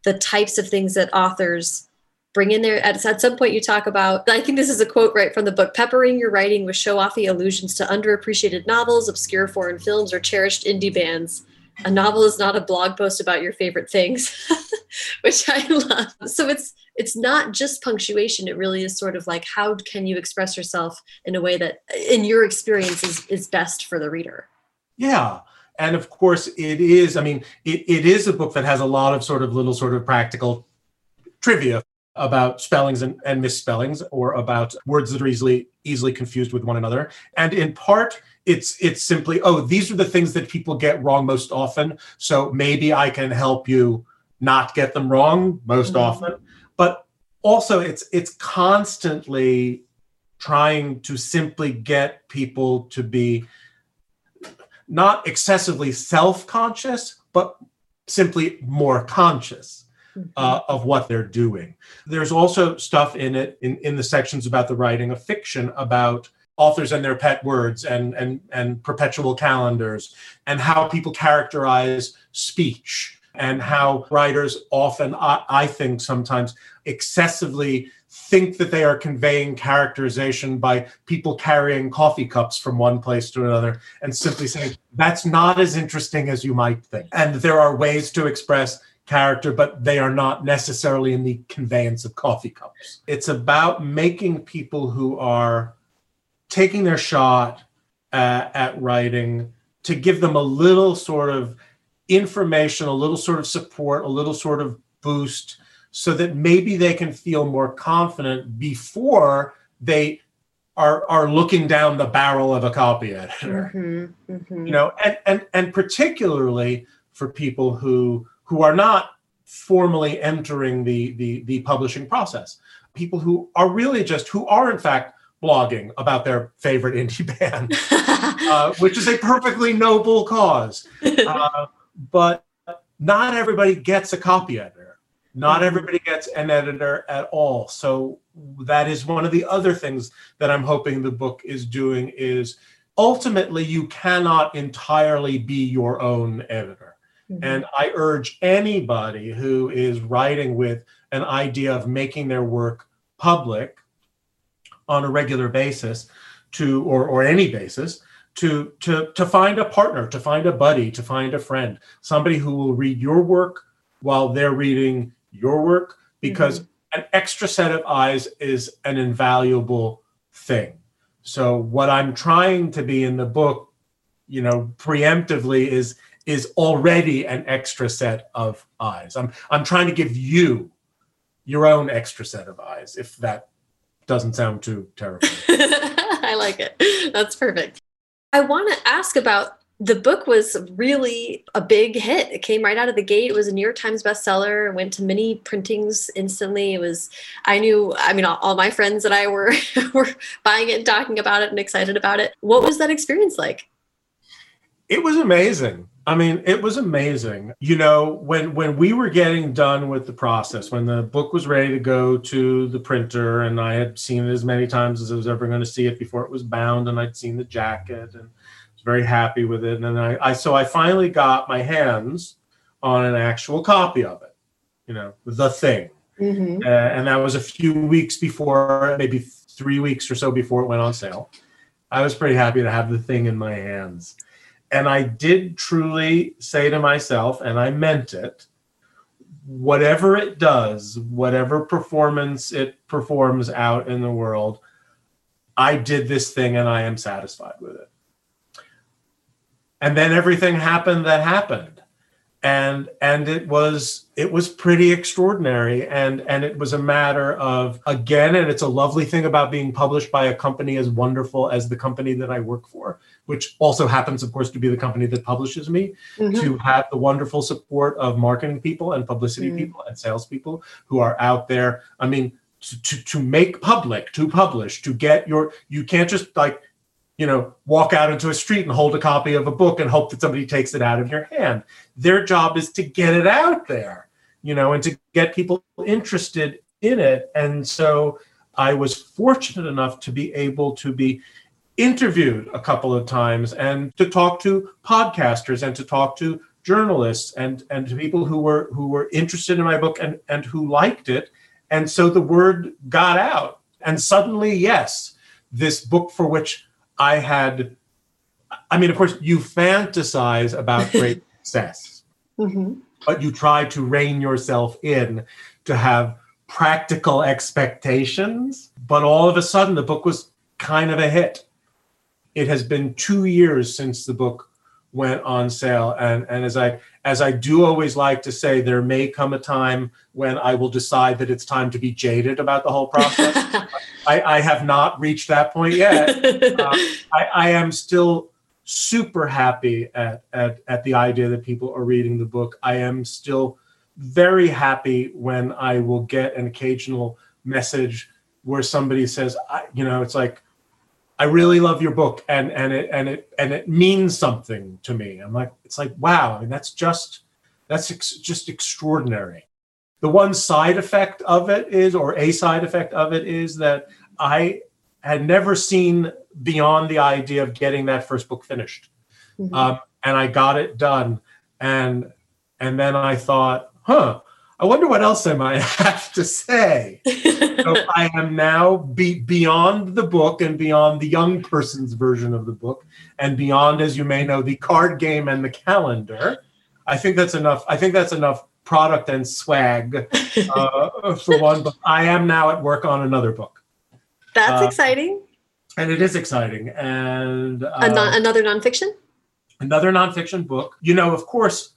Speaker 1: the types of things that authors bring in there. At, at some point you talk about i think this is a quote right from the book peppering your writing with show-offy allusions to underappreciated novels obscure foreign films or cherished indie bands. A novel is not a blog post about your favorite things [laughs] which i love. So it's it's not just punctuation it really is sort of like how can you express yourself in a way that in your experience is, is best for the reader?
Speaker 2: Yeah and of course it is i mean it, it is a book that has a lot of sort of little sort of practical trivia about spellings and, and misspellings or about words that are easily easily confused with one another. And in part it's it's simply oh these are the things that people get wrong most often so maybe i can help you not get them wrong most mm-hmm. often but also it's it's constantly trying to simply get people to be not excessively self-conscious but simply more conscious mm-hmm. uh, of what they're doing there's also stuff in it in, in the sections about the writing of fiction about authors and their pet words and and and perpetual calendars and how people characterize speech and how writers often, I, I think sometimes, excessively think that they are conveying characterization by people carrying coffee cups from one place to another and simply saying, that's not as interesting as you might think. And there are ways to express character, but they are not necessarily in the conveyance of coffee cups. It's about making people who are taking their shot uh, at writing to give them a little sort of information, a little sort of support, a little sort of boost, so that maybe they can feel more confident before they are are looking down the barrel of a copy editor. Mm-hmm, mm-hmm. You know, and and and particularly for people who who are not formally entering the the the publishing process, people who are really just who are in fact blogging about their favorite indie [laughs] band, [laughs] uh, which is a perfectly noble cause. Uh, [laughs] but not everybody gets a copy editor. Not mm-hmm. everybody gets an editor at all. So that is one of the other things that I'm hoping the book is doing is ultimately you cannot entirely be your own editor. Mm-hmm. And I urge anybody who is writing with an idea of making their work public on a regular basis to or or any basis to to to find a partner to find a buddy to find a friend somebody who will read your work while they're reading your work because mm-hmm. an extra set of eyes is an invaluable thing. So what i'm trying to be in the book you know preemptively is is already an extra set of eyes. I'm i'm trying to give you your own extra set of eyes if that doesn't sound too terrible [laughs]
Speaker 1: i like it. That's perfect I want to ask about the book was really a big hit. It came right out of the gate. It was a New York Times bestseller. Went to many printings instantly. It was. I knew. I mean, all, all my friends and I were [laughs] were buying it, and talking about it, and excited about it. What was that experience like?
Speaker 2: It was amazing. I mean, it was amazing. You know, when when we were getting done with the process, when the book was ready to go to the printer, and I had seen it as many times as I was ever going to see it before it was bound, and I'd seen the jacket and was very happy with it. And I, I so I finally got my hands on an actual copy of it. You know, the thing, mm-hmm. uh, and that was a few weeks before, maybe three weeks or so before it went on sale. I was pretty happy to have the thing in my hands and I did truly say to myself, and I meant it, whatever it does, whatever performance it performs out in the world, I did this thing and I am satisfied with it. And then everything happened that happened and and it was it was pretty extraordinary and and it was a matter of again and it's a lovely thing about being published by a company as wonderful as the company that I work for which also happens of course to be the company that publishes me mm-hmm. to have the wonderful support of marketing people and publicity mm-hmm. people and salespeople who are out there I mean to, to, to make public to publish to get your you can't just like you know, walk out into a street and hold a copy of a book and hope that somebody takes it out of your hand. Their job is to get it out there, you know, and to get people interested in it. And so I was fortunate enough to be able to be interviewed a couple of times and to talk to podcasters and to talk to journalists and and to people who were who were interested in my book and and who liked it and so the word got out and suddenly yes this book for which I had, I mean, of course, you fantasize about [laughs] great success, mm-hmm. but you try to rein yourself in to have practical expectations. But all of a sudden, the book was kind of a hit. It has been two years since the book went on sale, and and as I as I do always like to say, there may come a time when I will decide that it's time to be jaded about the whole process. [laughs] I, I, have not reached that point yet. [laughs] Uh, I, I am still super happy at, at, at the idea that people are reading the book. I am still very happy when I will get an occasional message where somebody says, I, you know, it's like, I really love your book and and it and it and it means something to me. I'm like, it's like, wow, I mean, that's just that's ex- just extraordinary. The one side effect of it is, or a side effect of it is that I had never seen beyond the idea of getting that first book finished. Mm-hmm. Um, and I got it done. And and then I thought, huh, I wonder what else am I might [laughs] have to say. so [laughs] I am now be, beyond the book and beyond the young person's version of the book, and beyond, as you may know, the card game and the calendar. I think that's enough. I think that's enough product and swag uh, [laughs] for one. But I am now at work on another book.
Speaker 1: That's uh, exciting
Speaker 2: and it is exciting. And
Speaker 1: uh, non- another nonfiction,
Speaker 2: another nonfiction book. You know, of course,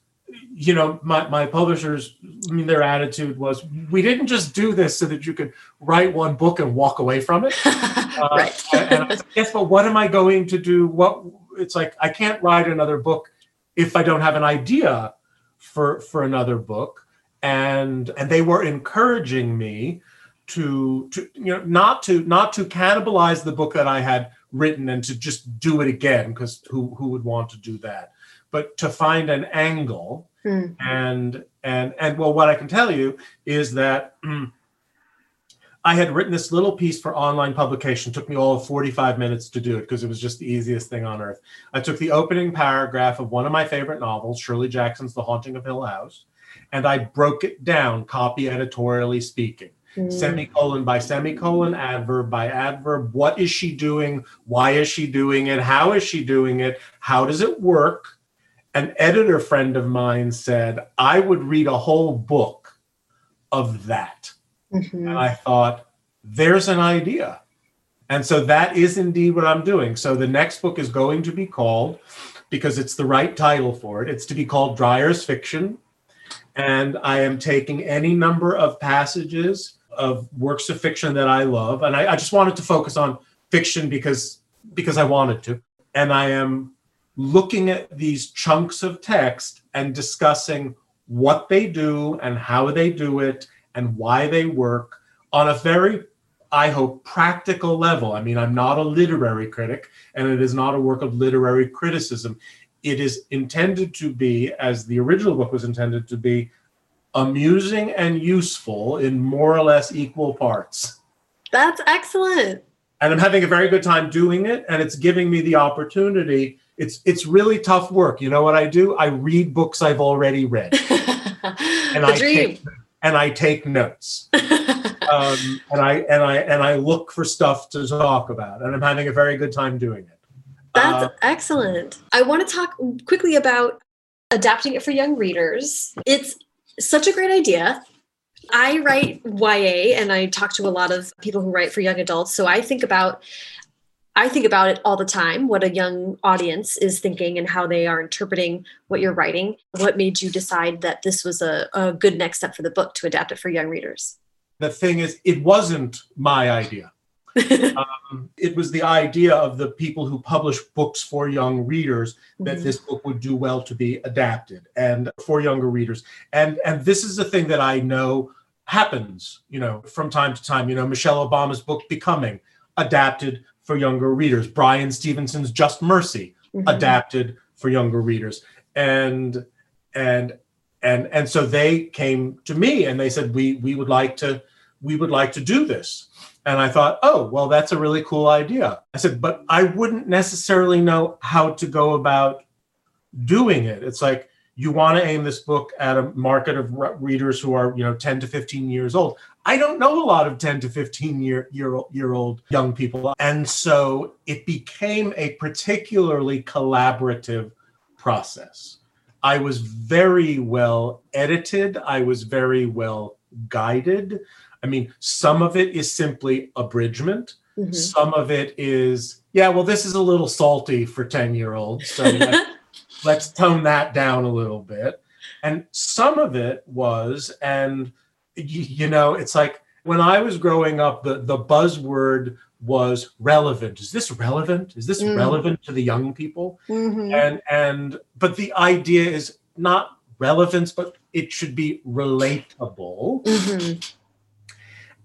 Speaker 2: you know my my publishers. I mean, their attitude was, we didn't just do this so that you could write one book and walk away from it. [laughs]
Speaker 1: uh, right.
Speaker 2: and I said, yes, but what am I going to do? What it's like, I can't write another book if I don't have an idea for for another book. And and they were encouraging me to to you know not to not to cannibalize the book that I had written and to just do it again because who who would want to do that but to find an angle mm. and and and well what I can tell you is that [clears throat] I had written this little piece for online publication. It took me all of 45 minutes to do it because it was just the easiest thing on earth. I took the opening paragraph of one of my favorite novels, Shirley Jackson's The Haunting of Hill House, and I broke it down, copy editorially speaking mm. semicolon by semicolon, adverb by adverb. What is she doing? Why is she doing it? How is she doing it? How does it work? An editor friend of mine said, I would read a whole book of that. Mm-hmm. And I thought, there's an idea. And so that is indeed what I'm doing. So the next book is going to be called, because it's the right title for it, it's to be called Dreyer's Fiction. And I am taking any number of passages of works of fiction that I love, and I, I just wanted to focus on fiction because because I wanted to, and I am looking at these chunks of text and discussing what they do and how they do it and why they work on a very I hope practical level. I mean, I'm not a literary critic and it is not a work of literary criticism. It is intended to be, as the original book was intended to be, amusing and useful in more or less equal parts.
Speaker 1: That's excellent.
Speaker 2: And I'm having a very good time doing it, and it's giving me the opportunity. It's it's really tough work. You know what I do? I read books I've already read, [laughs]
Speaker 1: and I dream.
Speaker 2: take and I take notes, um, and I and I and I look for stuff to talk about, and I'm having a very good time doing it.
Speaker 1: That's uh, excellent. I want to talk quickly about adapting it for young readers. It's such a great idea. I write YA and I talk to a lot of people who write for young adults. So I think about I think about it all the time what a young audience is thinking and how they are interpreting what you're writing. What made you decide that this was a, a good next step for the book to adapt it for young readers?
Speaker 2: The thing is, it wasn't my idea. [laughs] um, it was the idea of the people who publish books for young readers that mm-hmm. this book would do well to be adapted and for younger readers. And and this is the thing that I know happens, you know, from time to time. You know, Michelle Obama's book Becoming adapted for younger readers. Bryan Stevenson's Just Mercy mm-hmm. adapted for younger readers. And and and and so they came to me and they said we we would like to we would like to do this and I thought, oh, well, that's a really cool idea. I said, but I wouldn't necessarily know how to go about doing it. It's like you want to aim this book at a market of re- readers who are, you know, 10 to 15 years old. I don't know a lot of 10 to 15 year, year, year old young people. And so it became a particularly collaborative process. I was very well edited. I was very well guided. I mean, some of it is simply abridgment. Mm-hmm. Some of it is, yeah, well, this is a little salty for 10 year olds. So [laughs] let's, tone that down a little bit. And some of it was, and you, you know, it's like when I was growing up, the, the buzzword was relevant. Is this relevant? Is this mm. relevant to the young people? Mm-hmm. And and but the idea is not relevance, but it should be relatable. Mm-hmm.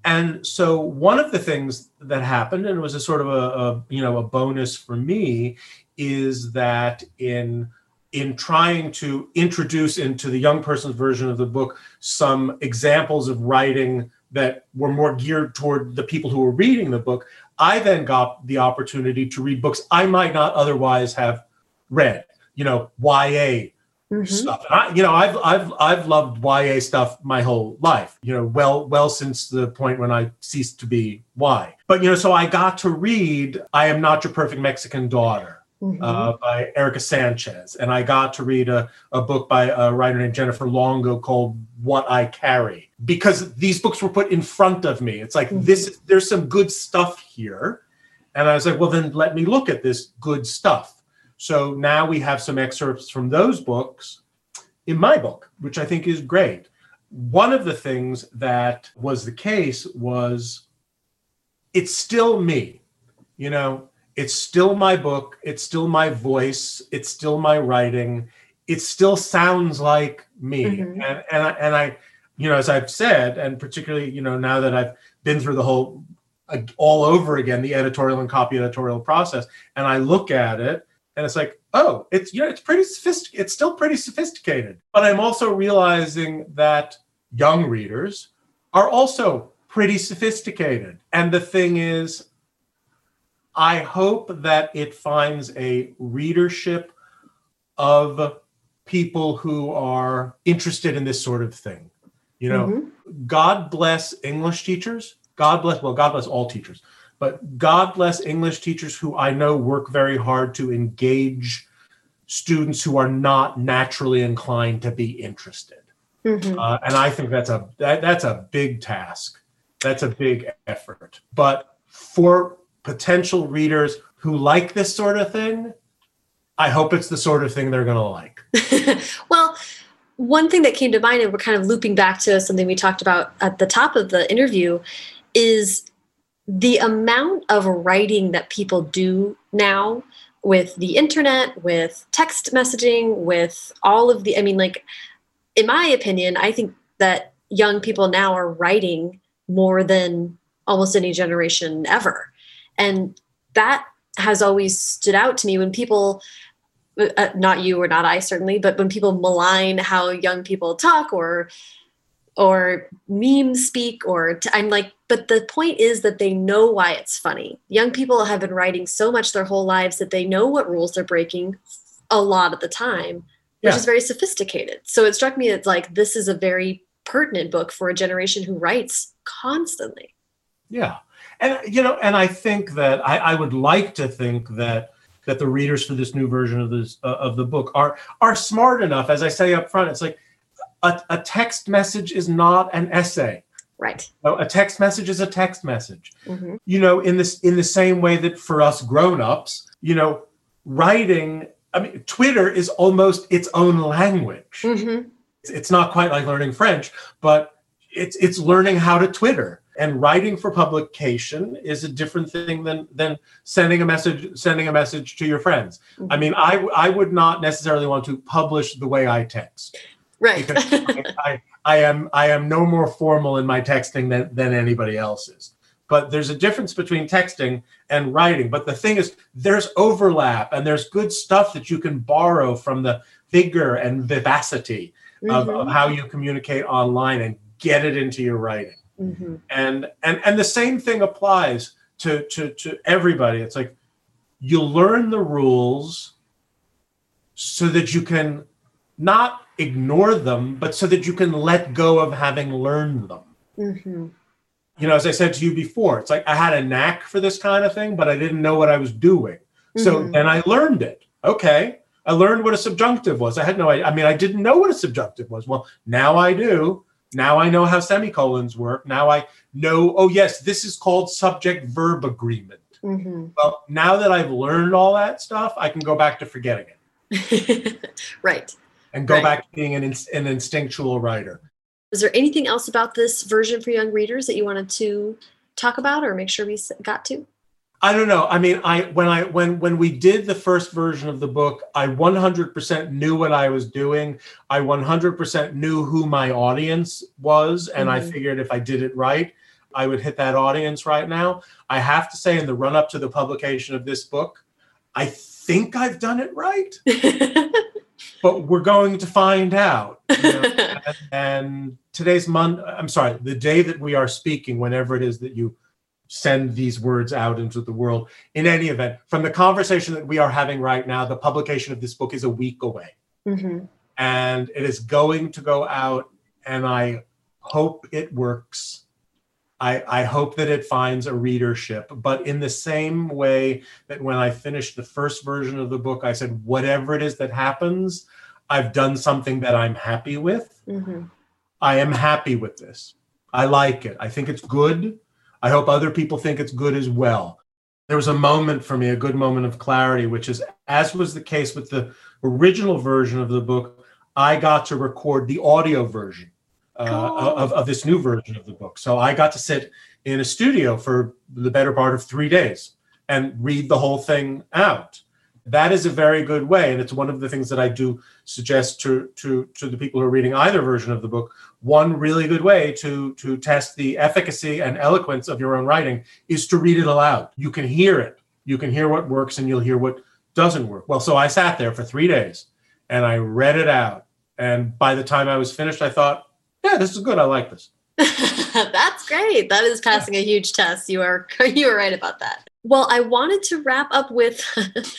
Speaker 2: And so one of the things that happened, and it was a sort of a, a you know a bonus for me, is that in in trying to introduce into the young person's version of the book some examples of writing that were more geared toward the people who were reading the book, I then got the opportunity to read books I might not otherwise have read. You know, YA mm-hmm. stuff. And I, you know, I've I've I've loved YA stuff my whole life. You know, well well since the point when I ceased to be Y. But you know, so I got to read "I Am Not Your Perfect Mexican Daughter." Mm-hmm. Uh, by Erika Sanchez. And I got to read a, a book by a writer named Jennifer Longo called What I Carry because these books were put in front of me. It's like, mm-hmm. this, there's some good stuff here. And I was like, well, then let me look at this good stuff. So now we have some excerpts from those books in my book, which I think is great. One of the things that was the case was it's still me. You know, it's still my book, it's still my voice, it's still my writing. It still sounds like me. Mm-hmm. And and I, and I you know, as I've said, and particularly, you know, now that I've been through the whole all over again the editorial and copy editorial process and i look at it and it's like oh it's you know it's pretty sophisticated it's still pretty sophisticated but i'm also realizing that young readers are also pretty sophisticated and the thing is I hope that it finds a readership of people who are interested in this sort of thing. You know, mm-hmm. God bless English teachers. God bless, well, God bless all teachers, but God bless English teachers who I know work very hard to engage students who are not naturally inclined to be interested. Mm-hmm. Uh, and I think that's a that, that's a big task. That's a big effort. But for potential readers who like this sort of thing, I hope it's the sort of thing they're going to like. [laughs]
Speaker 1: well, one thing that came to mind, and we're kind of looping back to something we talked about at the top of the interview, is the amount of writing that people do now with the internet, with text messaging, with all of the, I mean, like, in my opinion, I think that young people now are writing more than almost any generation ever. And that has always stood out to me when people, uh, not you or not I certainly, but when people malign how young people talk or or memes speak or i I'm like, but the point is that they know why it's funny. Young people have been writing so much their whole lives that they know what rules they're breaking a lot of the time, which yeah. is very sophisticated. So it struck me as like this is a very pertinent book for a generation who writes constantly.
Speaker 2: Yeah and you know, and I think that I, I would like to think that that the readers for this new version of this uh, of the book are are smart enough. As I say up front, it's like a, a text message is not an essay.
Speaker 1: Right.
Speaker 2: a text message is a text message. Mm-hmm. You know, in this in the same way that for us grown-ups, you know, writing, I mean, Twitter is almost its own language. Mm-hmm. It's, it's not quite like learning French, but it's it's learning how to Twitter and writing for publication is a different thing than than sending a message sending a message to your friends mm-hmm. i mean i i would not necessarily want to publish the way i text
Speaker 1: right
Speaker 2: I, I, I am i am no more formal in my texting than than anybody else is but there's a difference between texting and writing but the thing is there's overlap and there's good stuff that you can borrow from the vigor and vivacity mm-hmm. of, of mm-hmm. how you communicate online and get it into your writing Mm-hmm. And and and the same thing applies to to to everybody. It's like you learn the rules so that you can not ignore them, but so that you can let go of having learned them. Mm-hmm. You know, as I said to you before, it's like I had a knack for this kind of thing, but I didn't know what I was doing. Mm-hmm. So then I learned it. Okay. I learned what a subjunctive was. I had no idea. I mean, I didn't know what a subjunctive was. Well, now I do. Now I know how semicolons work. Now I know, oh, yes, this is called subject verb agreement.
Speaker 1: Mm-hmm.
Speaker 2: Well, now that I've learned all that stuff, I can go back to forgetting
Speaker 1: it. [laughs] right.
Speaker 2: And go right. back to being an, an instinctual writer.
Speaker 1: Is there anything else about this version for young readers that you wanted to talk about or make sure we got to?
Speaker 2: I don't know. I mean, I when I when when we did the first version of the book, I 100% knew what I was doing. I 100% knew who my audience was, and mm-hmm. I figured if I did it right, I would hit that audience right now. I have to say, in the run up to the publication of this book, I think I've done it right. [laughs] but we're going to find out. [laughs] You know? and, and today's month. I'm sorry, the day that we are speaking, whenever it is that you send these words out into the world. In any event, from the conversation that we are having right now, the publication of this book is a week away. Mm-hmm. And it is going to go out, and I hope it works. I, I hope that it finds a readership. But in the same way that when I finished the first version of the book, I said, whatever it is that happens, I've done something that I'm happy with. Mm-hmm. I am happy with this. I like it. I think it's good. I hope other people think it's good as well. There was a moment for me, a good moment of clarity, which is as was the case with the original version of the book, I got to record the audio version uh, of, of this new version of the book. So I got to sit in a studio for the better part of three days and read the whole thing out that is a very good way and it's one of the things that i do suggest to to to the people who are reading either version of the book one really good way to to test the efficacy and eloquence of your own writing is to read it aloud. You can hear it. You can hear what works and you'll hear what doesn't work. Well so i sat there for three days and i read it out. And by the time i was finished i thought yeah this is good. I like this. [laughs]
Speaker 1: That's great. That is passing a huge test. You are [laughs] you are right about that well, I wanted to wrap up with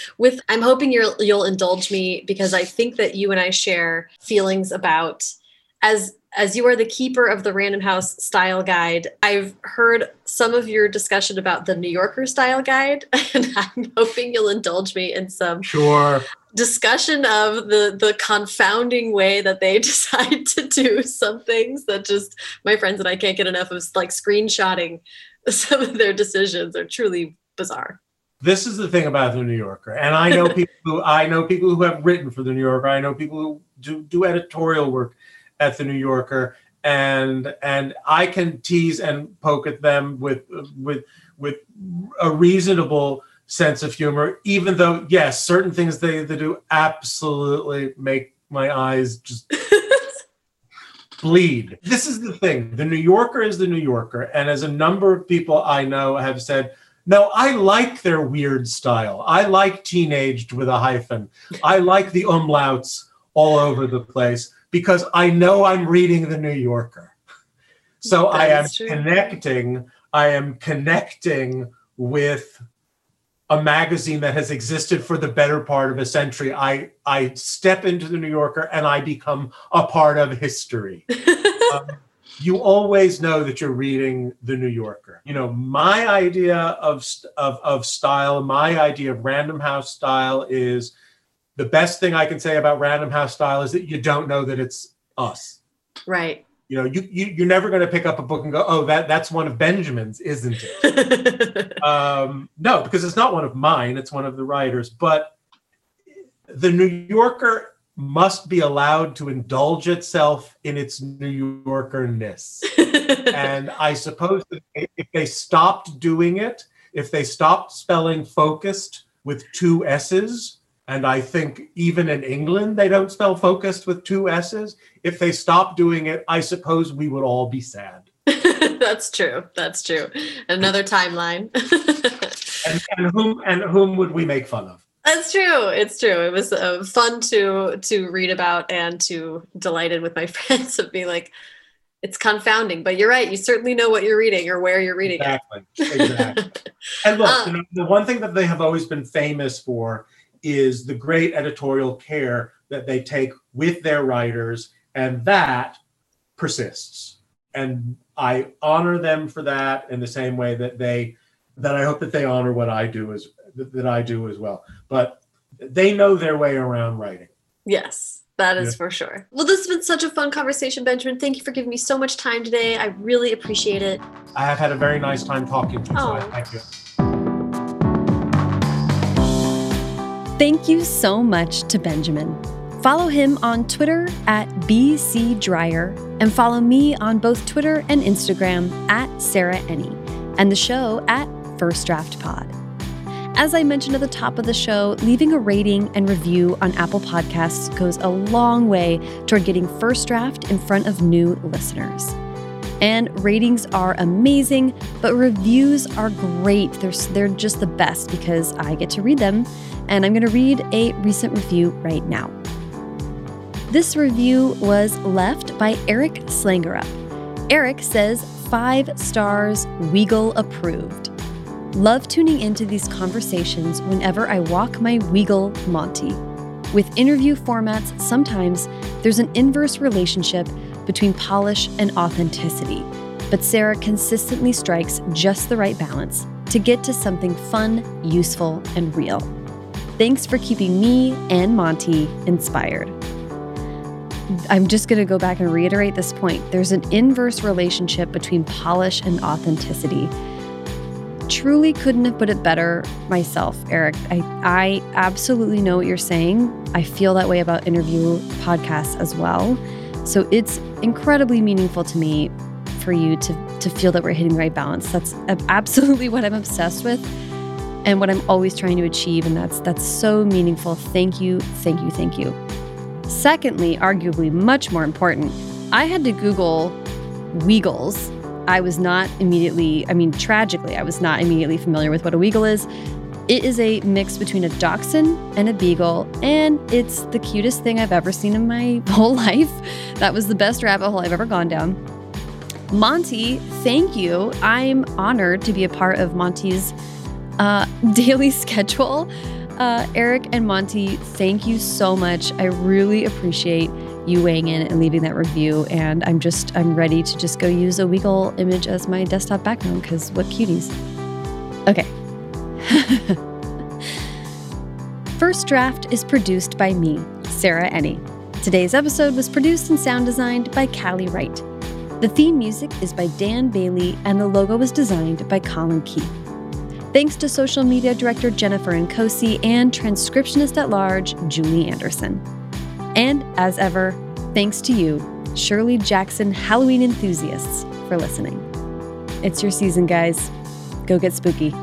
Speaker 1: [laughs] with I'm hoping you'll you'll indulge me because I think that you and I share feelings about as as you are the keeper of the Random House style guide, I've heard some of your discussion about the New Yorker style guide, [laughs] and I'm hoping you'll indulge me in some
Speaker 2: sure.
Speaker 1: discussion of the the confounding way that they [laughs] decide to do some things that just my friends and I can't get enough of like screenshotting some of their decisions are truly bizarre.
Speaker 2: This is the thing about the New Yorker, and I know [laughs] people who I know people who have written for the New Yorker. I know people who do, do editorial work at the New Yorker, and and I can tease and poke at them with with with a reasonable sense of humor, even though yes, certain things they, they do absolutely make my eyes just [laughs] bleed. This is the thing. The New Yorker is the New Yorker, and as a number of people I know have said, no, I like their weird style. I like teenaged with a hyphen. I like the umlauts all over the place because I know I'm reading the New Yorker. So that I am true. connecting, I am connecting with a magazine that has existed for the better part of a century. I I step into the New Yorker and I become a part of history. [laughs] um, you always know that you're reading the New Yorker. You know, my idea of, of, of style, my idea of Random House style is the best thing I can say about Random House style is that you don't know that it's us.
Speaker 1: Right.
Speaker 2: You know, you, you you're never going to pick up a book and go, oh, that that's one of Benjamin's, isn't it? [laughs] um, no, because it's not one of mine. It's one of the writers. But the New Yorker must be allowed to indulge itself in its New Yorkerness. [laughs] and I suppose if they stopped doing it, if they stopped spelling focused with two S's, and I think even in England they don't spell focused with two S's, if they stopped doing it, I suppose we would all be sad. [laughs]
Speaker 1: That's true. That's true. Another timeline. [laughs]
Speaker 2: and, and whom and whom would we make fun of?
Speaker 1: That's true. It's true. It was uh, fun to to read about and to delighted with my [laughs] friends of being like, it's confounding. But you're right. You certainly know what you're reading or where you're reading
Speaker 2: exactly. it. Exactly. [laughs] and look, um, you know, the one thing that they have always been famous for is the great editorial care that they take with their writers, and that persists. And I honor them for that in the same way that they that I hope that they honor what I do as that I do as well. But they know their way around writing.
Speaker 1: Yes, That is yeah. for sure. Well, this has been such a fun conversation, Benjamin. Thank you for giving me so much time today. I really appreciate it.
Speaker 2: I have had a very nice time talking to you. Oh. So thank you.
Speaker 1: Thank you so much to Benjamin. Follow him on Twitter at BC BCDreyer and follow me on both Twitter and Instagram at Sarah Enni and the show at First Draft Pod. As I mentioned at the top of the show, leaving a rating and review on Apple Podcasts goes a long way toward getting First Draft in front of new listeners. And ratings are amazing, but reviews are great. They're, they're just the best because I get to read them. And I'm going to read a recent review right now. This review was left by Eric Slangerup. Eric says five stars, Weagle approved. Love tuning into these conversations whenever I walk my Weagle Monty. With interview formats, sometimes there's an inverse relationship between polish and authenticity, but Sarah consistently strikes just the right balance to get to something fun, useful, and real. Thanks for keeping me and Monty inspired. I'm just going to go back and reiterate this point. There's an inverse relationship between polish and authenticity. Truly couldn't have put it better myself, Eric. I, I absolutely know what you're saying. I feel that way about interview podcasts as well. So it's incredibly meaningful to me for you to, to feel that we're hitting the right balance. That's absolutely what I'm obsessed with and what I'm always trying to achieve. And that's that's so meaningful. Thank you, thank you, thank you. Secondly, arguably much more important, I had to Google Weagles. I was not immediately, I mean, tragically, I was not immediately familiar with what a Weagle is. It is a mix between a dachshund and a beagle, and it's the cutest thing I've ever seen in my [laughs] whole life. That was the best rabbit hole I've ever gone down. Monty, thank you. I'm honored to be a part of Monty's uh, [laughs] daily schedule. Uh, Eric and Monty, thank you so much. I really appreciate you weighing in and leaving that review. And I'm just, I'm ready to just go use a Weagle image as my desktop background because what cuties. Okay. [laughs] First Draft is produced by me, Sarah Enni. Today's episode was produced and sound designed by Callie Wright. The theme music is by Dan Bailey, and the logo was designed by Colin Keith. Thanks to social media director Jennifer Nkosi and transcriptionist at large Julie Anderson. And as ever, thanks to you, Shirley Jackson Halloween enthusiasts, for listening. It's your season, guys. Go get spooky.